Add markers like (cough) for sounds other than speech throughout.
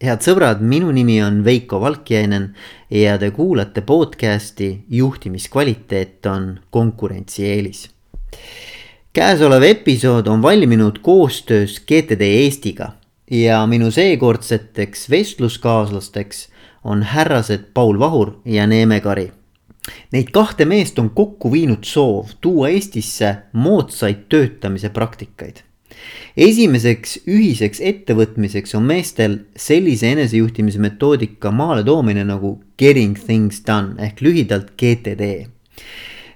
head sõbrad, minu nimi on Veiko Valkjainen ja te kuulate podcasti Juhtimiskvaliteet on konkurentsieelis. käesolev episood on valminud koostöös GTD Eestiga ja minu seekordseteks vestluskaaslasteks on härrased Paul Vahur ja Neeme Kari. Neid kahte meest on kokku viinud soov tuua Eestisse moodsaid töötamise praktikaid esimeseks ühiseks ettevõtmiseks on meestel sellise enesejuhtimise metoodika maale toomine nagu getting things done ehk lühidalt GTD.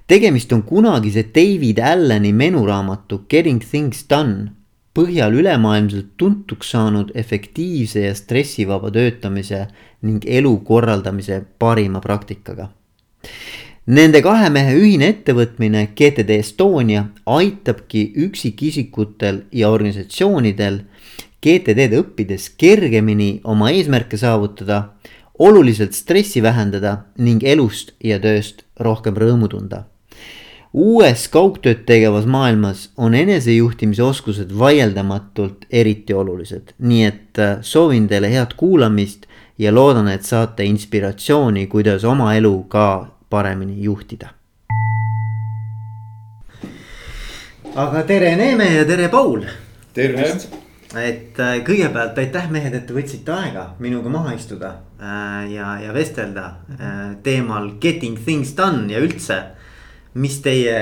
tegemist on kunagise David Alleni menuraamatu Getting things done põhjal ülemaailmselt tuntuks saanud efektiivse ja stressivaba töötamise ning elu korraldamise parima praktikaga Nende kahe mehe ühine ettevõtmine GTD Estonia aitabki üksikisikutel ja organisatsioonidel GTD-d õppides kergemini oma eesmärke saavutada, oluliselt stressi vähendada ning elust ja tööst rohkem rõõmu tunda. uues kaugtööd tegevas maailmas on enesejuhtimise oskused vaieldamatult eriti olulised, nii et äh, soovin teile head kuulamist ja loodan, et saate inspiratsiooni, kuidas oma elu ka paremini juhtida. aga tere Neeme ja tere Paul. tervist. et äh, kõigepealt aitäh mehed, et te võtsite aega minuga maha istuda äh, ja, ja vestelda äh, teemal getting things done ja üldse. mis teie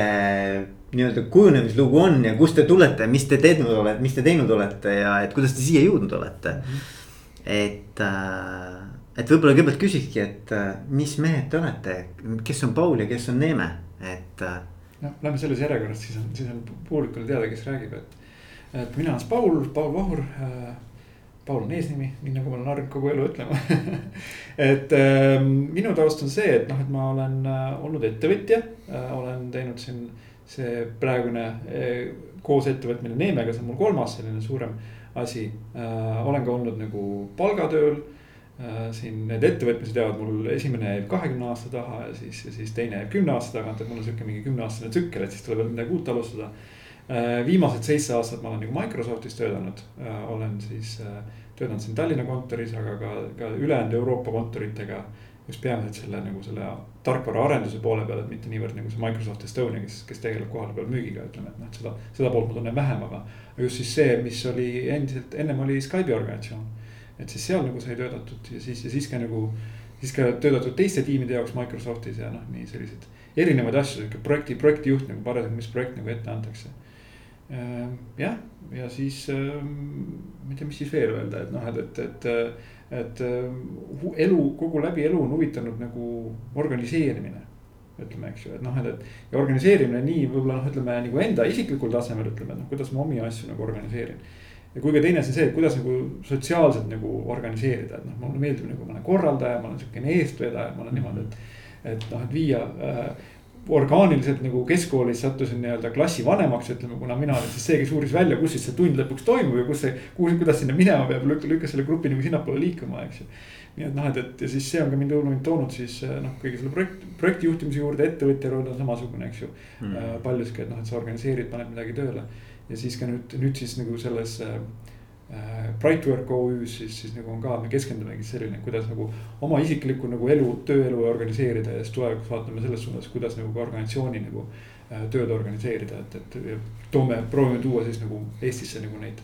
nii-öelda kujunemislugu on ja kust te tulete, mis te teinud olete, mis te teinud olete ja et kuidas te siia jõudnud olete. -hmm. et äh, et võib-olla kõigepealt küsikski, et äh, mis mehed te olete, kes on Paul ja kes on Neeme, et. Noh, lähme selles järjekorras, siis on, siis on publikul teada, kes räägib, et. et mina olen Paul, Paul Vahur äh,. Paul on eesnimi, nii nagu ma olen harjunud kogu elu ütlema (laughs) et äh, minu taust on see, et noh, et ma olen äh, olnud ettevõtja äh,, olen teinud siin see praegune äh, koos ettevõtmine Neemega, see on mul kolmas selline suurem asi äh,. olen ka olnud nagu palgatööl Äh, siin need ettevõtmised jäävad mul, esimene jääb kahekümne aasta taha ja siis, siis teine jääb kümne aasta tagant, et mul on sihuke mingi kümneaastane tsükkel, et siis tuleb veel midagi uut alustada. Äh, viimased seitse aastat ma olen nagu Microsoftis töötanud, äh, olen siis töötanud siin Tallinna kontoris, aga ka, ka ülejäänud Euroopa kontoritega. just peamiselt selle nagu selle tarkvaraarenduse poole peal, et mitte niivõrd nagu see Microsoft Estonia, kes, kes tegeleb kohale peal müügiga, ütleme, et noh, seda, seda poolt ma tunnen vähem, aga. just siis see, mis oli endiselt, ennem oli Skype'i organisatsioon et siis seal nagu sai töötatud ja siis, ja siis ka nagu, siis ka töötatud teiste tiimide jaoks Microsoftis ja noh, nii selliseid erinevaid asju, sihuke projekti, projektijuht nagu parasjagu, mis projekt nagu ette antakse. Ehm, jah, ja siis ehm, ma ei tea, mis siis veel öelda, et noh, et, et, et, et ehm, elu kogu läbi elu on huvitanud nagu organiseerimine ütleme, eks ju, et noh, et, et ja organiseerimine nii võib-olla noh, ütleme nagu enda isiklikul tasemel ütleme, et noh, kuidas ma omi asju nagu organiseerin ja kui ka teine asi on see, et kuidas nagu sotsiaalselt nagu organiseerida, et noh, mulle meeldib nagu ma olen korraldaja, ma olen sihukene eestvedaja, ma olen niimoodi, et. et noh, et viia äh, orgaaniliselt nagu keskkoolis sattusin nii-öelda klassivanemaks, ütleme, kuna mina olin siis see, kes uuris välja, kus siis see tund lõpuks toimub ja kus see, kuhu, kuidas sinna minema peab, lükka, lükka selle grupi nagu sinnapoole liikuma, eks ju. nii et noh, et, et ja siis see on ka mind, mind toonud siis äh, noh, kõige selle projekt, projekti juhtimise juurde, ettevõtja roll on samasugune, eks ju mm.. Paljuski, et noh, et sa organiseerid, paned midagi tööle ja siis ka nüüd, nüüd siis nagu selles äh, äh Brightwork OÜ-s siis, siis nagu on ka, me keskendumegi selline, kuidas nagu oma isiklikku nagu elu, tööelu organiseerida ja siis tulevikus vaatame selles suunas, kuidas nagu ka organisatsiooni nagu äh, tööd organiseerida, et, et toome, proovime tuua siis nagu Eestisse nagu neid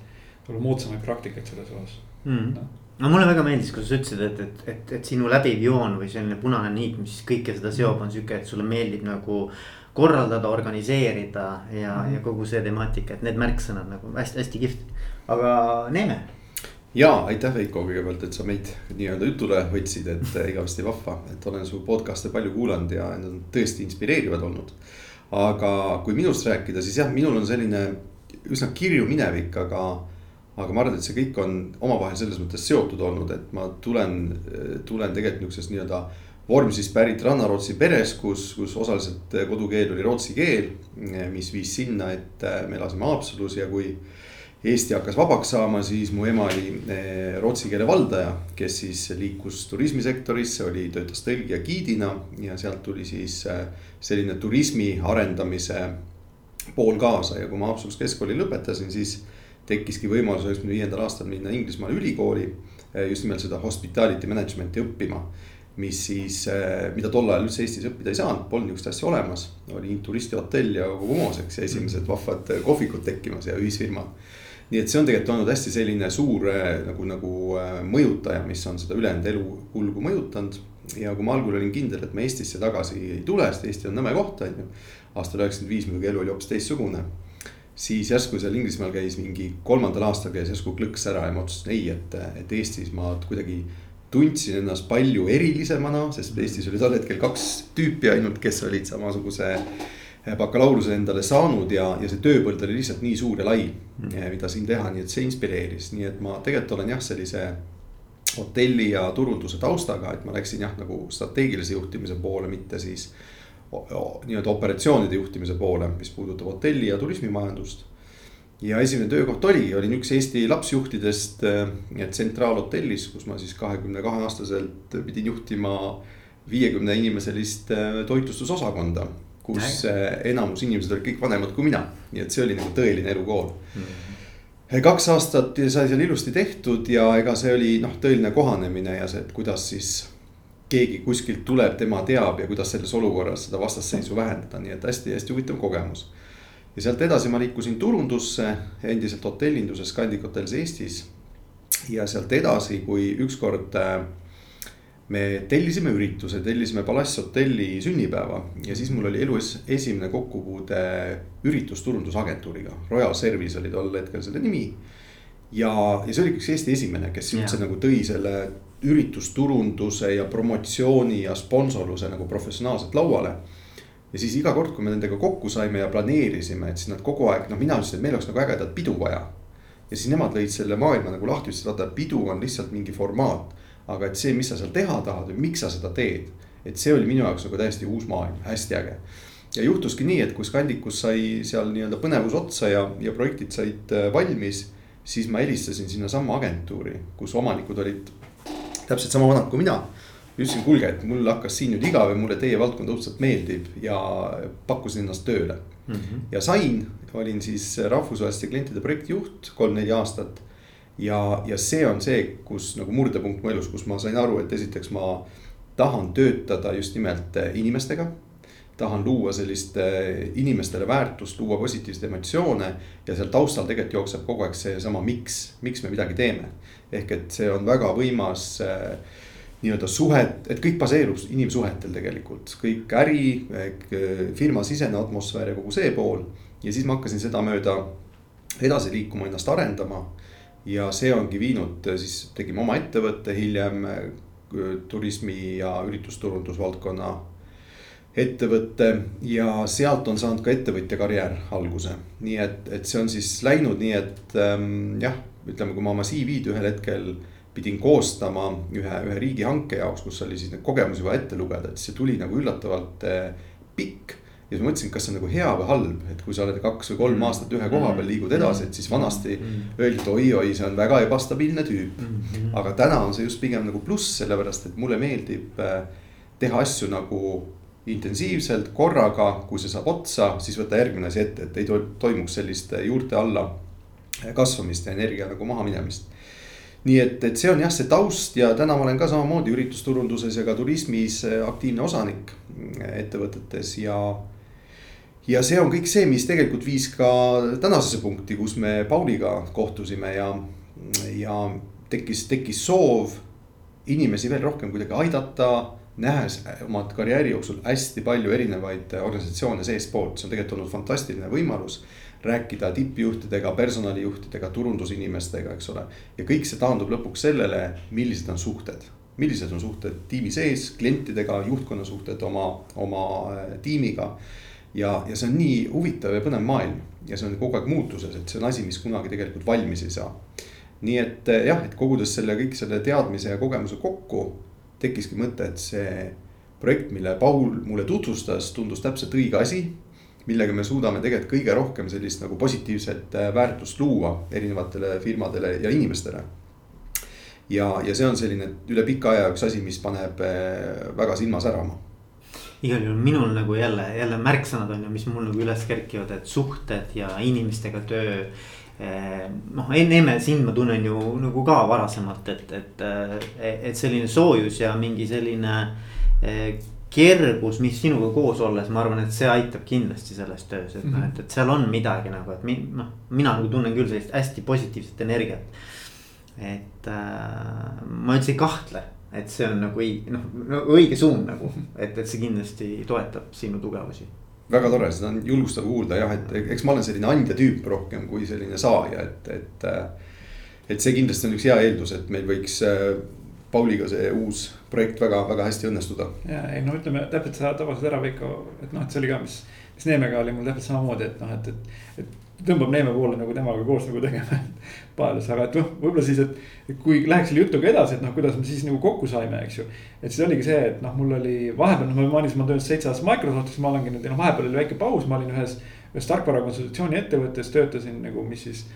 moodsamaid praktikaid selles osas mm.. No. No mulle väga meeldis, kui sa ütlesid, et, et, et, et sinu läbiv joon või selline punane niit, mis kõike seda seob, on sihuke, et sulle meeldib nagu korraldada, organiseerida ja mm, -hmm. ja kogu see temaatika, et need märksõnad nagu hästi-hästi kihvt, aga Neeme. ja aitäh, Veiko, kõigepealt, et sa meid nii-öelda jutule võtsid, et igavesti vahva, et olen su podcast'e palju kuulanud ja need on tõesti inspireerivad olnud. aga kui minust rääkida, siis jah, minul on selline üsna kirju minevik, aga aga ma arvan, et see kõik on omavahel selles mõttes seotud olnud, et ma tulen, tulen tegelikult niisugusest nii-öelda vorm siis pärit Ranna-Rootsi peres, kus, kus osaliselt kodukeel oli rootsi keel, mis viis sinna, et me elasime Haapsalus ja kui Eesti hakkas vabaks saama, siis mu ema oli eh, rootsi keele valdaja, kes siis liikus turismisektorisse, oli, töötas tõlgija giidina ja sealt tuli siis eh, selline turismi arendamise pool kaasa. Ja kui ma Haapsalus keskkooli lõpetasin, siis tekkiski võimalus üheksakümne viiendal aastal minna Inglismaale ülikooli just nimelt seda hospitality management'i õppima mis siis, mida tol ajal üldse Eestis õppida ei saanud, polnud niisugust asja olemas. oli turistihotell ja kogu moos, eks, ja esimesed vahvad kohvikud tekkimas ja ühisfirmad nii et see on tegelikult olnud hästi selline suur äh, nagu, nagu mõjutaja, mis on seda ülejäänud elukulgu mõjutanud. ja kui ma algul olin kindel, et ma Eestisse tagasi ei tule, sest Eesti on nõme koht, on ju. aastal üheksakümmend viis muidugi elu oli hoopis teistsugune. siis järsku seal Inglismaal käis mingi kolmandal aastal käis järsku klõks ära ja ma otsustasin ei, et, et Eestis ma kuidagi tundsin ennast palju erilisemana, sest Eestis oli tol hetkel kaks tüüpi ainult, kes olid samasuguse Eh, bakalaureuse endale saanud ja, ja see tööpõld oli lihtsalt nii suur ja lai mm., eh, mida siin teha, nii et see inspireeris, nii et ma tegelikult olen jah, sellise hotelli ja turunduse taustaga, et ma läksin jah, nagu strateegilise juhtimise poole, mitte siis nii-öelda operatsioonide juhtimise poole, mis puudutab hotelli ja turismimajandust. Ja esimene töökoht oligi, olin üks Eesti lapsjuhtidest eh, tsentraalhotellis, kus ma siis kahekümne kahe aastaselt pidin juhtima viiekümne inimeselist toitlustusosakonda kus enamus inimesed olid kõik vanemad kui mina, nii et see oli nagu tõeline elukool mm. -hmm. kaks aastat sai seal ilusti tehtud ja ega see oli noh, tõeline kohanemine ja see, et kuidas siis keegi kuskilt tuleb, tema teab ja kuidas selles olukorras seda vastasseisu vähendada, nii et hästi-hästi huvitav kogemus. Ja sealt edasi ma liikusin turundusse, endiselt hotellinduses Scandic Hotels Eestis. ja sealt edasi, kui ükskord äh, me tellisime ürituse, tellisime Palass hotelli sünnipäeva ja siis mul oli elus esimene kokkupuude üritusturundusagentuuriga, Royal Service oli tol hetkel selle nimi. ja, ja see oli üks Eesti esimene, kes üldse yeah. nagu tõi selle üritusturunduse ja promotsiooni ja sponsorluse nagu professionaalselt lauale. Ja siis iga kord, kui me nendega kokku saime ja planeerisime, et siis nad kogu aeg, noh, mina ütlesin, et meil oleks nagu ägedat pidu vaja. ja siis nemad lõid selle maailma nagu lahti, ütlesid, vaata pidu on lihtsalt mingi formaat aga et see, mis sa seal teha tahad või miks sa seda teed. et see oli minu jaoks nagu täiesti uus maailm, hästi äge. ja juhtuski nii, et kui Scandikus sai seal nii-öelda põnevus otsa ja, ja projektid said äh, valmis. siis ma helistasin sinnasamma agentuuri, kus omanikud olid täpselt sama vanad kui mina ütlesin, kuulge, et mul hakkas siin nüüd igav ja mulle teie valdkond õudselt meeldib ja pakkusin ennast tööle mm. -hmm. ja sain, olin siis rahvusvaheliste klientide projektijuht kolm-neli aastat ja, ja see on see, kus nagu murdepunkt mu elus, kus ma sain aru, et esiteks ma tahan töötada just nimelt eh, inimestega. tahan luua sellist eh, inimestele väärtust, luua positiivseid emotsioone ja seal taustal tegelikult jookseb kogu aeg seesama, miks, miks me midagi teeme. ehk et see on väga võimas äh, nii-öelda suhet, et kõik baseerub inimsuhetel tegelikult, kõik äri, firmasisene atmosfäär ja kogu see pool. ja siis ma hakkasin sedamööda edasi liikuma, ennast arendama ja see ongi viinud, siis tegime oma ettevõtte hiljem turismi ja üritusturundusvaldkonna ettevõtte ja sealt on saanud ka ettevõtja karjäär alguse. nii et, et see on siis läinud nii, et ähm, jah, ütleme, kui ma oma CV-d ühel hetkel pidin koostama ühe, ühe riigihanke jaoks, kus oli siis need kogemusi vaja ette lugeda, et see tuli nagu üllatavalt äh, pikk ja siis ma mõtlesin, kas see on nagu hea või halb, et kui sa oled kaks või kolm mm. aastat ühe koha peal, liigud edasi, et siis vanasti mm. öeldi, et oi-oi, see on väga ebastabiilne tüüp. Mm. aga täna on see just pigem nagu pluss, sellepärast et mulle meeldib äh, teha asju nagu intensiivselt korraga, kui see saab otsa, siis võtta järgmine asi ette, et ei toimuks sellist juurte alla kasvamist ja energia nagu maha minemist nii et, et see on jah, see taust ja täna ma olen ka samamoodi üritusturunduses ja ka turismis äh, aktiivne osanik ettevõtetes ja ja see on kõik see, mis tegelikult viis ka tänasesse punkti, kus me Pauliga kohtusime ja, ja tekkis, tekkis soov inimesi veel rohkem kuidagi aidata. nähes oma karjääri jooksul hästi palju erinevaid organisatsioone seestpoolt, see on tegelikult olnud fantastiline võimalus rääkida tippjuhtidega, personalijuhtidega, turundusinimestega, eks ole. ja kõik see taandub lõpuks sellele, millised on suhted, millised on suhted tiimi sees, klientidega, juhtkonna suhted oma, oma äh, tiimiga ja, ja see on nii huvitav ja põnev maailm ja see on kogu aeg muutuses, et see on asi, mis kunagi tegelikult valmis ei saa. nii et eh, jah, et kogudes selle kõik selle teadmise ja kogemuse kokku, tekkiski mõte, et see projekt, mille Paul mulle tutvustas, tundus täpselt õige asi. Millega me suudame tegelikult kõige rohkem sellist nagu positiivset eh, väärtust luua erinevatele firmadele ja inimestele. ja, ja see on selline üle pika aja üks asi, mis paneb eh, väga silma särama igal juhul minul nagu jälle, jälle märksõnad on ju, mis mul nagu üles kerkivad, et suhted ja inimestega töö. noh, enne sind ma tunnen ju nagu ka varasemalt, et, et, et selline soojus ja mingi selline kergus, mis sinuga koos olles, ma arvan, et see aitab kindlasti selles töös, et noh, et, et seal on midagi nagu, et mi, noh, mina nagu tunnen küll sellist hästi positiivset energiat. et äh, ma üldse ei kahtle, et see on nagu noh, õige suund nagu, et, et see kindlasti toetab sinu tugevusi väga tore, seda on julgustav kuulda jah, et eks ma olen selline andja tüüp rohkem kui selline saaja, et, et. et see kindlasti on üks hea eeldus, et meil võiks Pauliga see uus projekt väga-väga hästi õnnestuda. ja ei no ütleme täpselt sa tabasid ära Veiko, et noh, et see oli ka, mis, mis Neemega oli mul täpselt samamoodi, et noh, et, et, et tõmbab Neeme poole nagu temaga koos nagu tegema Paelas, aga et noh, võib-olla siis, et. et kui läheks selle jutuga edasi, et noh, kuidas me siis nagu kokku saime, eks ju. et siis oligi see, et noh, mul oli vahepeal, noh ma mainisin, ma töötasin seitse aastat Microsoftis, ma olengi nüüd, noh vahepeal oli väike paus, ma olin ühes. ühes tarkvara konsultatsiooni ettevõttes töötasin nagu, mis siis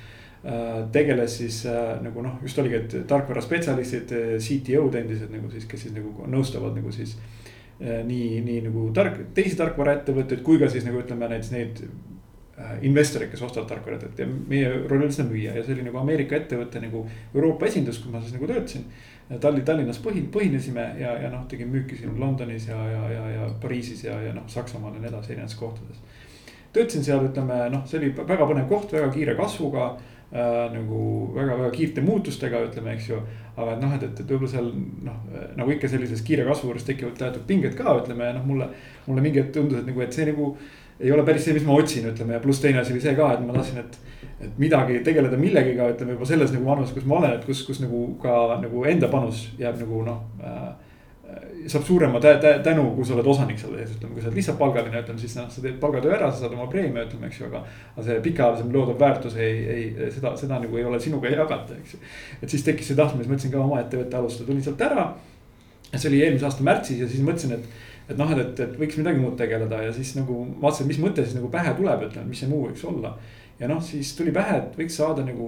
tegeles siis äh, nagu noh, just oligi, et tarkvaraspetsialistid, äh, CTO-d endised nagu siis, kes siis nagu nõustavad nagu siis. nii, nii nagu tark, teisi tarkvaraettevõtteid kui ka siis nagu ütleme näiteks neid investorid, kes ostavad tarkvarat, et ja meie roll oli seda müüa ja see oli nagu Ameerika ettevõtte nagu Euroopa esindus, kus ma siis nagu töötasin. Tallinn, Tallinnas põhi, põhinesime ja, ja noh, tegin müüki siin Londonis ja, ja, ja, ja Pariisis ja, ja noh, Saksamaal ja nii edasi, erinevates kohtades. töötasin seal, ütleme noh, see oli väga põnev koht, väga kiire kasvuga äh, nagu väga-väga kiirte muutustega, ütleme, eks ju. aga et noh, et, et, et võib-olla seal noh, nagu ikka sellises kiire kasvu juures tekivad teatud pinged ka, ütleme noh, mulle. mulle mingi hetk tundus, et nagu, et see nagu ei ole päris see, mis ma otsin, ütleme ja pluss teine asi oli see ka, et ma tahtsin, et. et midagi tegeleda millegiga, ütleme juba selles nagu vanuses, kus ma olen, et kus, kus nagu ka nagu enda panus jääb nagu noh äh, saab suurema tä tä tänu, kui sa oled osanik seal sees, ütleme, kui sa oled lihtsalt palgaline, ütleme siis noh, sa teed palgatöö ära, sa saad oma preemia, ütleme, eks ju, aga. aga see pikaajalisem loodav väärtus ei, ei seda, seda nagu ei ole sinuga jagata, eks ju. et siis tekkis see tahtmine, siis mõtlesin ka oma ettevõtte alustada, tulin sealt ära. see oli eelmise aasta märtsis ja siis mõtlesin, et, et noh, et, et, et võiks midagi muud tegeleda ja siis nagu vaatasin, mis mõte siis nagu pähe tuleb, ütleme, mis see muu võiks olla. ja noh, siis tuli pähe, et võiks saada nagu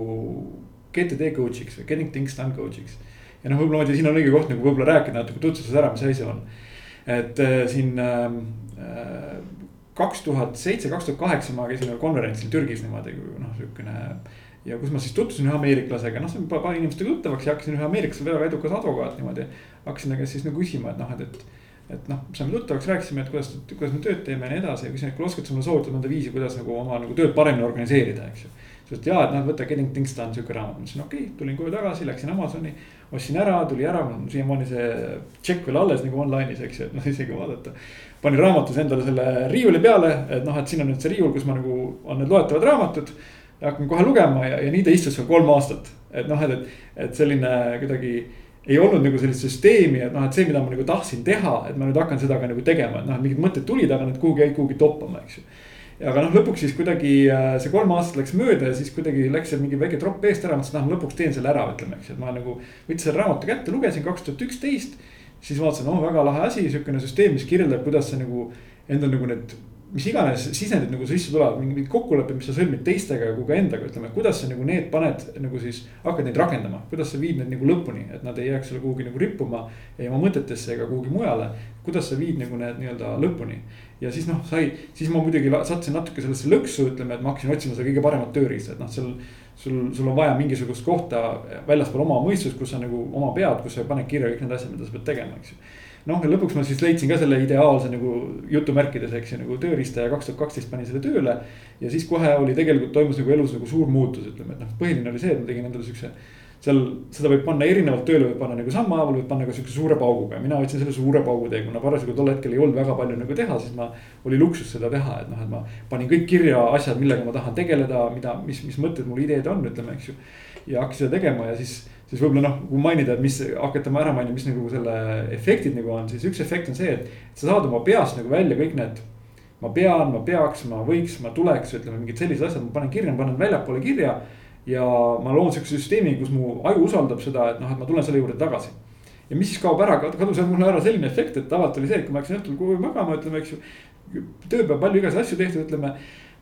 GTD coach'iks või getting things done coach'iks ja noh, võib-olla ma ei tea, siin on õige koht nagu võib-olla rääkida natuke tutvustada ära, mis asi on. et äh, siin ähm, äh, kaks tuhat seitse, kaks tuhat kaheksa ma käisin ühel konverentsil Türgis niimoodi noh, sihukene. ja kus ma siis tutvusin ühe ameeriklasega, noh, sain paari inimestega tuttavaks ja hakkasin ühe ameeriklase väga edukas advokaat niimoodi. hakkasin ta käest siis nagu küsima, et noh, et, et et noh, saime tuttavaks, rääkisime, et kuidas, kuidas me tööd teeme ja nii edasi ja küsin, et kuule, oskad sa mulle soovitada mõnda viisi, kuidas nagu oma nagu tööd paremini organiseerida, eks ju. siis ütles, et jaa, et noh, võta Getting Things Done sihuke raamat, ma ütlesin okei okay,, tulin koju tagasi, läksin Amazoni ostsin ära, tuli ära, mul on siiamaani see tšekk veel alles nagu online'is, eks ju, et noh, (laughs) isegi vaadata. panin raamatus endale selle riiuli peale, et noh, et siin on nüüd see riiul, kus ma nagu, on need loetavad raamatud. ja hakkan kohe lugema ja, ja nii ta istus seal kolm aastat, et noh, et, et, et selline kuidagi ei olnud nagu sellist süsteemi, et noh, et see, mida ma nagu tahtsin teha, et ma nüüd hakkan seda ka nagu tegema, et noh, mingid mõtted tulid, aga need kuhugi jäid kuhugi toppama, eks ju aga noh, lõpuks siis kuidagi äh, see kolm aastat läks mööda ja siis kuidagi läks seal mingi väike tropp eest ära, mõtlesin, et noh, lõpuks teen selle ära, ütleme, eks, et ma nagu. võtsin selle raamatu kätte, lugesin kaks tuhat üksteist. siis vaatasin, oh väga lahe asi, sihukene süsteem, mis kirjeldab, kuidas sa nagu endal nagu need mis iganes sisendid nagu sisse tulevad, mingid kokkulepped, mis sa sõlmid teistega kui ka endaga, ütleme, kuidas sa nagu need paned nagu siis. hakkad neid rakendama, kuidas sa viid need nagu lõpuni, et nad ei jääks sulle kuhugi nagu rippuma. ei oma mõtetesse ega kuhugi mujale, kuidas sa viid nagu need nii-öelda lõpuni ja siis noh, sai, siis ma muidugi sattusin natuke sellesse lõksu, ütleme, et ma hakkasin otsima seda kõige paremat tööriista, et noh, seal. sul, sul on vaja mingisugust kohta väljaspool oma mõistust, kus sa nagu oma pead, kus sa paned kirja kõik need asjad, mida sa pead tegema, eks ju. Noh, ja lõpuks ma siis leidsin ka selle ideaalse nagu jutumärkides, eks ju, nagu tööriista ja kaks tuhat kaksteist panin selle tööle. ja siis kohe oli tegelikult toimus nagu elus nagu suur muutus, ütleme, et noh, põhiline oli see, et ma tegin endale siukse seal seda võib panna erinevalt tööle, võib panna nagu sammhaaval, võib panna ka siukse suure pauguga ja mina võtsin selle suure paugu tee, kuna parasjagu tol hetkel ei olnud väga palju nagu teha, siis ma. oli luksus seda teha, et noh, et ma panin kõik kirja asjad, millega ma tahan tegeleda, mida, mis, mis mõtted mul ideed on, ütleme, eks ju. ja hakkasin seda tegema ja siis, siis võib-olla noh, kui mainida, et mis hakata ära mainima, mis nagu selle efektid nagu on, siis üks efekt on see, et. sa saad oma peast nagu välja kõik need ma pean, ma peaks, ma võiks, ma tuleks, ütleme mingid sellised asjad, ma panen kirja, ma panen väljapoole kirja ja ma loon sihukese süsteemi, kus mu aju usaldab seda, et noh, et ma tulen selle juurde tagasi. ja mis siis kaob ära, kadus mul ära selline efekt, et alati oli see, et kui ma läksin õhtul koju magama, ütleme, eks ju. tööpäev palju igasuguseid asju tehtud, ütleme.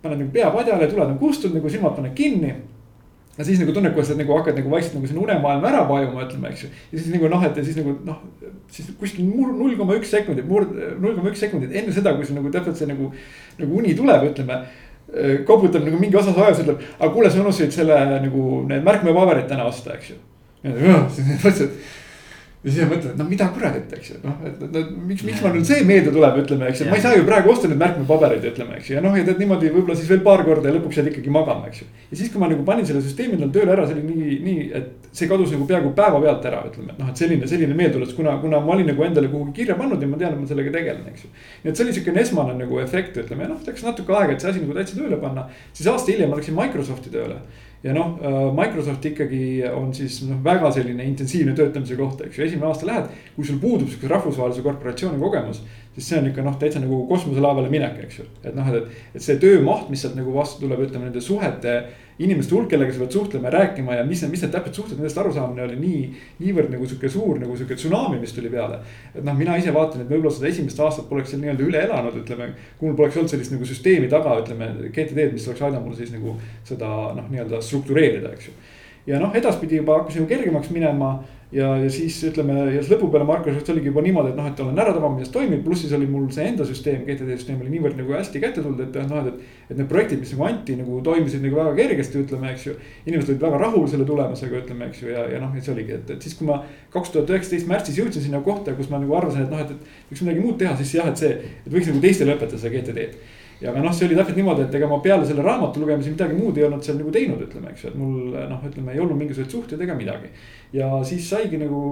paned nagu pea padjale, tuled on kustunud nagu silmad paned kinni. Ja siis nagu tunned, kuidas sa nagu hakkad nagu vaikselt nagu sinna unemaailma ära vajuma, ütleme, eks ju. ja siis nagu noh, et ja siis nagu noh, siis kuskil null koma üks sekundit, null koma üks sekundit enne seda, kui sul nagu täpselt see nagu. nagu uni tuleb, ütleme koputab nagu mingi osa ajas, ütleb, aga kuule, sa unustasid selle nagu need märkmepaberid täna osta, eks ju. siis mõtlesin, et ja siis ma mõtlen, et no mida kuradit, eks ju, noh, et, et miks, miks mul nüüd see meelde tuleb, ütleme, eks ju, ma ei saa ju praegu osta neid märkmepabereid, ütleme, eks ju, ja noh, ja tead niimoodi võib-olla siis veel paar korda ja lõpuks jääd ikkagi magama, eks ju. ja siis, kui ma nagu panin selle süsteemi endale tööle ära, see oli nii, nii, et see kadus nagu peaaegu päevapealt ära, ütleme, et noh, et selline, selline meeldetuletus, kuna, kuna ma olin nagu endale kuhugi kirja pannud ja ma tean, et ma sellega tegelen, eks ju. nii et see oli siukene esmane nagu efekt, ütleme, ja noh, läks natuke aega, et see asi nagu täitsa tööle panna, siis aasta hiljem ma läksin Microsofti tööle ja noh, äh, Microsoft ikkagi on siis noh, väga selline intensiivne töötamise koht, eks ju, esimene aasta lähed. kui sul puudub siukese rahvusvahelise korporatsiooni kogemus, siis see on ikka noh, täitsa nagu kosmoselaevale minek, eks ju. et noh, et, et see töömaht, mis sealt nagu vastu tuleb, ütleme nende suhete inimeste hulk, kellega sa pead suhtlema ja rääkima ja mis, mis need täpsed suhted, nendest arusaamine oli nii, niivõrd nagu sihuke suur nagu sihuke tsunami, mis tuli peale. et noh, mina ise vaatan, et võib-olla seda esimest aastat poleks seal nii-öelda üle elanud, ütleme. kui mul poleks olnud sellist nagu süsteemi taga, ütleme GTD-d, mis oleks aidanud mul siis nagu seda noh, nii-öelda struktureerida, eks ju. ja noh, edaspidi juba hakkas nagu kergemaks minema ja, ja siis ütleme ja siis lõpu peale Microsoft oligi juba niimoodi, et noh, et olen ära tabanud, milles toimib, pluss siis oli mul see enda süsteem, GTD süsteem oli niivõrd nagu hästi kätte tulnud, et noh, et. et need projektid, mis nagu anti, nagu toimisid nagu väga kergesti, ütleme, eks ju. inimesed olid väga rahul selle tulemusega, ütleme, eks ju, ja, ja noh, et see oligi, et, et siis, kui ma kaks tuhat üheksateist märtsis jõudsin sinna kohta, kus ma nagu arvasin, et noh, et, et võiks midagi muud teha, siis jah, et see, et võiks nagu teistele õpetada seda GTD-d ja aga noh, see oli täpselt niimoodi, et ega ma peale selle raamatu lugemise midagi muud ei olnud seal nagu teinud, ütleme, eks ju, et mul noh, ütleme, ei olnud mingisuguseid suhteid ega midagi. ja siis saigi nagu,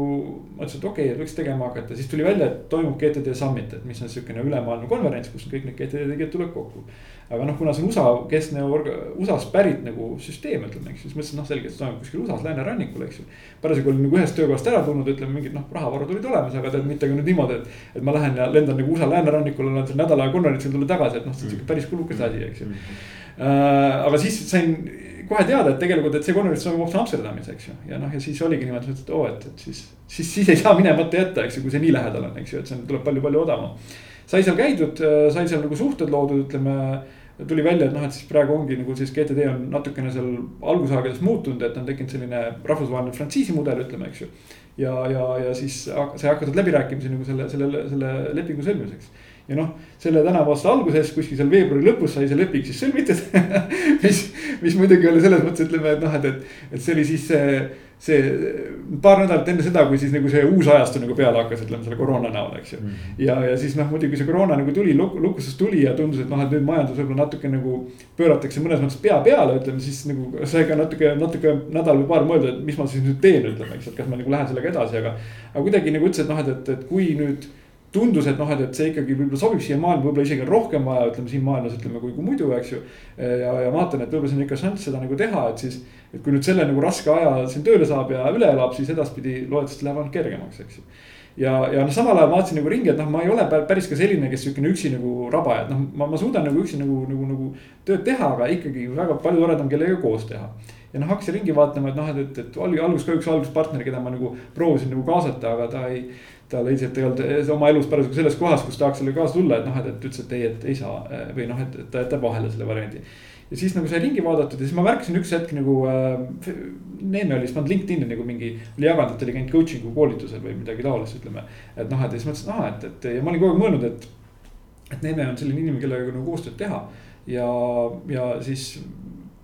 mõtlesin, et okei okay,, et võiks tegema hakata, siis tuli välja, et toimub GTD Summit, et mis on sihukene ülemaailmne konverents, kus kõik need GTD tegijad tulevad kokku. Aga noh, kuna see on USA keskne USA-st pärit nagu süsteem, ütleme, eks ju, siis mõtlesin, noh, selge, et see toimub kuskil USA-s läänerannikul, eks ju. parasjagu olin nagu ühest töökohast ära tulnud, ütleme mingid noh, rahavarud olid olemas, aga tead mitte ka nüüd niimoodi, et. et ma lähen ja lendan nagu USA läänerannikule, olen seal nädal aega konverentsil, tulen tagasi, et noh, see on sihuke päris kulukas asi, eks ju. Äh, aga siis sain kohe teada, et tegelikult, et see konverents toimub hoopis Amsterdamis, eks ju. ja noh, ja siis oligi niimoodi, et oo, et, et siis, siis, siis ei saa minemata jätta, eks ju, kui see nii lähedal on, eks ju, et see tuleb palju-palju odavam. sai seal käidud, sai seal nagu suhted loodud, ütleme. Tuli välja, et noh, et siis praegu ongi nagu siis GTD on natukene seal algusaegades muutunud, et on tekkinud selline rahvusvaheline frantsiisi mudel, ütleme, eks ju. ja, ja, ja siis sai hakatud läbirääkimisi nagu selle, selle, selle lepingu sõlmimiseks ja noh, selle tänavu aasta alguses, kuskil seal veebruari lõpus sai see leping siis sõlmitud (laughs) mis, mis muidugi oli selles mõttes, ütleme, et noh, et, et, et see oli siis see, see paar nädalat enne seda, kui siis nagu see uus ajastu nagu peale hakkas, ütleme selle koroona näol, eks ju mm. -hmm. ja, ja siis noh, muidugi see koroona nagu tuli luk, lukusest tuli ja tundus, et noh, et nüüd majandus võib-olla natuke nagu pööratakse mõnes mõttes pea peale, ütleme siis nagu sai ka natuke, natuke nädal või paar mõelda, et mis ma siis nüüd teen, ütleme, eks, et kas ma nagu lähen sellega edasi, aga. aga kuidagi nagu ütles, et noh, et, et, et kui nüüd tundus, et noh, et, et see ikkagi võib-olla sobib siia maailma, võib-olla isegi on rohkem vaja, ütleme siin maailmas ütleme, kui, kui muidu, eks ju. ja, ja vaatan, et võib-olla siin on ikka šanss seda nagu teha, et siis. et kui nüüd selle nagu raske aja siin tööle saab ja üle elab, siis edaspidi loodetavasti läheb ainult kergemaks, eks ju. ja, ja noh, samal ajal vaatasin nagu ringi, et noh, ma ei ole päris ka selline, kes sihukene üksi nagu rabaja, et noh, ma, ma suudan nagu üksi nagu, nagu, nagu tööd teha, aga ikkagi väga palju toredam kellegagi koos teha ja noh, hakkasin ringi vaatama, et noh, et, et, et alguses ka üks alguspartner, keda ma nagu proovisin nagu kaasata, aga ta ei ta ta ei olnud oma elus parasjagu selles kohas, kus tahaks sellega kaasa tulla, et noh, et, et ütles, et ei, et ei saa või noh, et, et ta jätab vahele selle variandi. ja siis nagu sai ringi vaadatud ja siis ma märkasin üks hetk nagu äh,. Neeme oli siis pannud LinkedIn'i nagu mingi, oli jaganud, et oli käinud coaching'u koolitusel või midagi taolist, ütleme. et noh, et siis mõtlesin, et aa, et, et ja ma olin kogu aeg mõelnud, et. et Neeme on selline inimene, kellega nagu koostööd teha ja, ja siis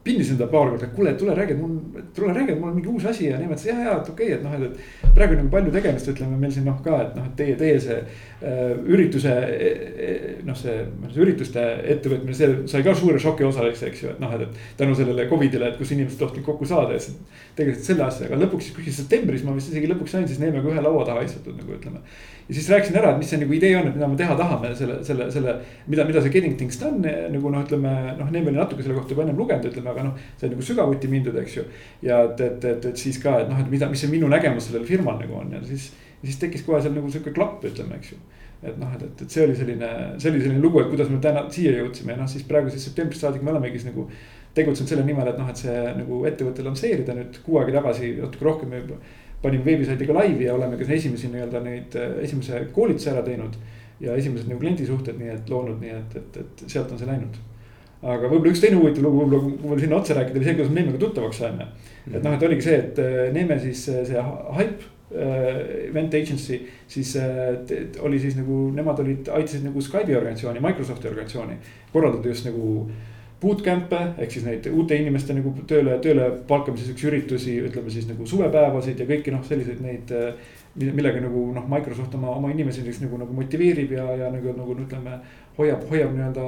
pinnisin ta paar korda, et kuule, tule räägi, mul, tule räägi, mul on mingi uus asi ja niimoodi, ja, ja, et okei okay,, et noh, et, et. praegu on nagu palju tegemist, ütleme meil siin noh ka, et noh, et teie, teie see äh, ürituse äh, noh, see, see ürituste ettevõtmine, see sai ka suure šoki osaliseks, eks ju, et noh, et, et. tänu sellele Covidile, et kus inimesed tahtsid kokku saada ja siis tegelesid selle asjaga, lõpuks siis kuskil septembris ma vist isegi lõpuks sain siis Neemega ühe laua taha istutud nagu ütleme ja siis rääkisin ära, et mis see nagu idee on, et mida me teha tahame selle, selle, selle, mida, mida see Getting Things Done nagu noh, ütleme noh, Neeme oli natuke selle kohta juba ennem lugenud, ütleme, aga noh. sai nagu sügavuti mindud, eks ju. ja et, et, et, et siis ka, et noh, et mida, mis see minu nägemus sellel firmal nagu on ja siis. siis tekkis kohe seal nagu sihuke klapp, ütleme, eks ju. et noh, et, et, et see oli selline, see oli selline lugu, et kuidas me täna siia jõudsime ja noh, siis praegu siis septembrist saadik me olemegi siis nagu tegutsenud selle nimel, et noh, et see nagu ettevõte lansseerida nüüd kuu aega tagasi natuke rohkem juba panime veebisaidi ka laivi ja oleme ka esimesi nii-öelda neid äh, esimese koolituse ära teinud. ja esimesed nagu kliendisuhted, nii et loonud, nii et, et, et sealt on see läinud. aga võib-olla üks teine huvitav lugu, võib-olla kui veel sinna otsa rääkida, oli see, kuidas me Neemega tuttavaks saime. et noh, et oligi see, et äh, Neeme siis äh, see Hype event agency, siis oli siis nagu nemad olid, aitasid nagu Skype'i organisatsiooni, Microsofti organisatsiooni korraldada just nagu bootcamp'e ehk siis neid uute inimeste nagu tööle, tööle palkamise siukseid üritusi, ütleme siis nagu suvepäevasid ja kõiki noh, selliseid neid millega nagu noh, Microsoft oma, oma inimesi näiteks nagu, nagu motiveerib ja, ja nagu, nagu ütleme. hoiab, hoiab nii-öelda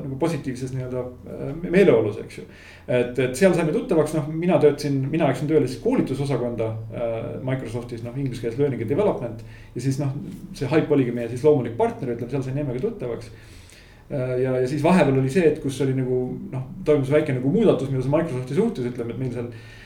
nagu positiivses nii-öelda äh, meeleolus, eks ju. et, et seal saime tuttavaks, noh, mina töötasin, mina läksin tööle siis koolitusosakonda äh, Microsoftis, noh, inglise keeles learning and development. ja siis noh, see Hype oligi meie siis loomulik partner, ütleme, seal sai Neemega tuttavaks ja, ja siis vahepeal oli see, et kus oli nagu noh, toimus väike nagu muudatus, mida see Microsofti suhtes ütleme, et meil seal Äh,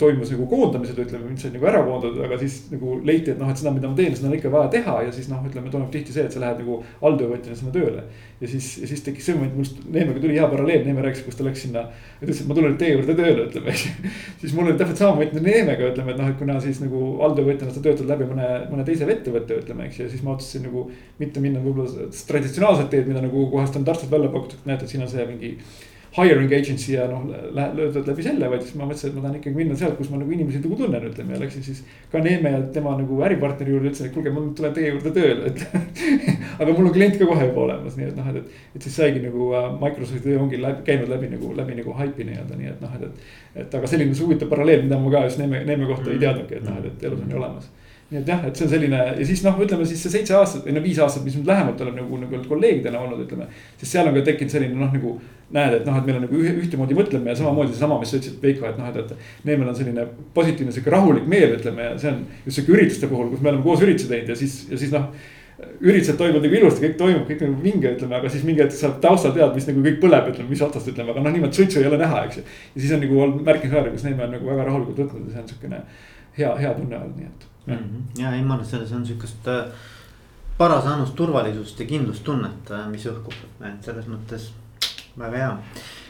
toimus nagu koondamised, ütleme, mind sai nagu ära koondatud, aga siis nagu leiti, et noh, et seda, mida ma teen, seda on ikka vaja teha ja siis noh, ütleme, toimub tihti see, et sa lähed nagu alltöövõtjana sinna tööle. ja siis, ja siis tekkis see moment, mul Neemega tuli hea paralleel, Neeme rääkis, kus ta läks sinna. ütles, et ma tulen nüüd teie juurde tööle, ütleme, (laughs) siis mul oli täpselt sama moment Neemega, ütleme, et noh, et kuna siis nagu alltöövõtjana sa töötad läbi mõne, mõne teise ettevõtte, ütleme, eks ju, ja siis ma otsustasin nagu. mitte minna võib-olla traditsionaalset teed, mida nagu kohe standardselt välja pakutakse, näed, et siin on see mingi hiring agency ja noh, löödud läbi selle, vaid siis ma mõtlesin, et ma tahan ikkagi minna sealt, kus ma nagu inimesi nagu tunnen, ütleme ja läksin siis. ka Neeme ja tema nagu äripartneri juurde, ütlesin, et kuulge, ma nüüd tulen teie juurde tööle, et (laughs) aga mul on klient ka kohe juba olemas, nii et noh, et, et. et siis saigi nagu uh, Microsofti töö ongi läbi, käinud läbi nagu, läbi nagu hype'i nii-öelda, nii et noh, et, et. et aga selline see huvitav paralleel, mida ma ka just Neeme, Neeme kohta mm -hmm. ei teadnudki, et noh, et, et elus on ju olemas nii et jah, et see on selline ja siis noh, ütleme siis see seitse aastat või no viis aastat, mis nüüd lähemalt olen nagu, nagu kolleegidena olnud, ütleme. siis seal on ka tekkinud selline noh, nagu näed, et noh, et meil on nagu ühtemoodi mõtleme ja samamoodi seesama, mis sa ütlesid, Veiko, et noh, et, et. Neemel on selline positiivne sihuke rahulik meel, ütleme ja see on just sihuke ürituste puhul, kus me oleme koos üritusi teinud ja siis, ja siis noh üritused toimuvad nagu ilusti, kõik toimub, kõik nagu vinge, ütleme, aga siis mingi hetk sa taustal tead, mis nagu kõik põleb, ütleme, mis otsast ütleme, aga noh, niimoodi suitsu ei ole näha, eks ju. ja siis on nagu olnud märkimisväärne, kus Neeme on nagu väga rahulikult võtnud ja see on siukene hea, hea tunne olnud, nii et mm. -hmm. ja ei, ma arvan, et selles on sihukest äh, parasaanust turvalisust ja kindlustunnet, äh, mis õhkub, et selles mõttes väga hea.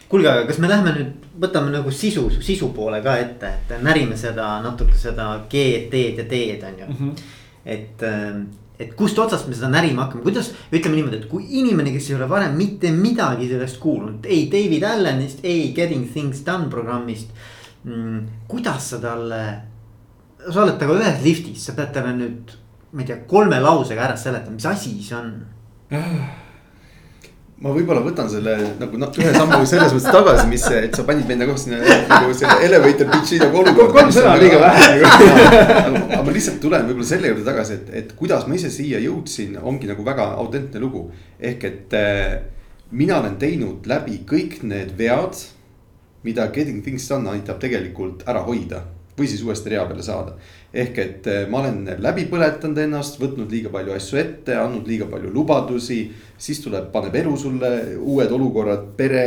kuulge, aga kas me läheme nüüd, võtame nagu sisu, sisu poole ka ette, et närime seda natuke seda G-d, D-d ja D-d on ju mm. -hmm. et, äh, et kust otsast me seda närima hakkame, kuidas, ütleme niimoodi, et kui inimene, kes ei ole varem mitte midagi sellest kuulnud, ei David Allanist, ei Getting Things Done programmist mm,. kuidas sa talle sa oled temaga ühes liftis, sa pead talle nüüd, ma ei tea, kolme lausega ära seletama, mis asi see on? ma võib-olla võtan selle nagu noh, ühe sammu selles mõttes tagasi, mis, et sa panid meid nagu sinna nagu selle elevator pitch'i nagu olukorda. kolm sõna on liiga vähe (laughs) nagu. aga ma lihtsalt tulen võib-olla selle juurde tagasi, et, et kuidas ma ise siia jõudsin, ongi nagu väga autentne lugu. ehk et äh, mina olen teinud läbi kõik need vead, mida Getting Things Done aitab tegelikult ära hoida või siis uuesti rea peale saada. ehk et eh, ma olen läbi põletanud ennast, võtnud liiga palju asju ette, andnud liiga palju lubadusi. siis tuleb, paneb elu sulle uued olukorrad, pere,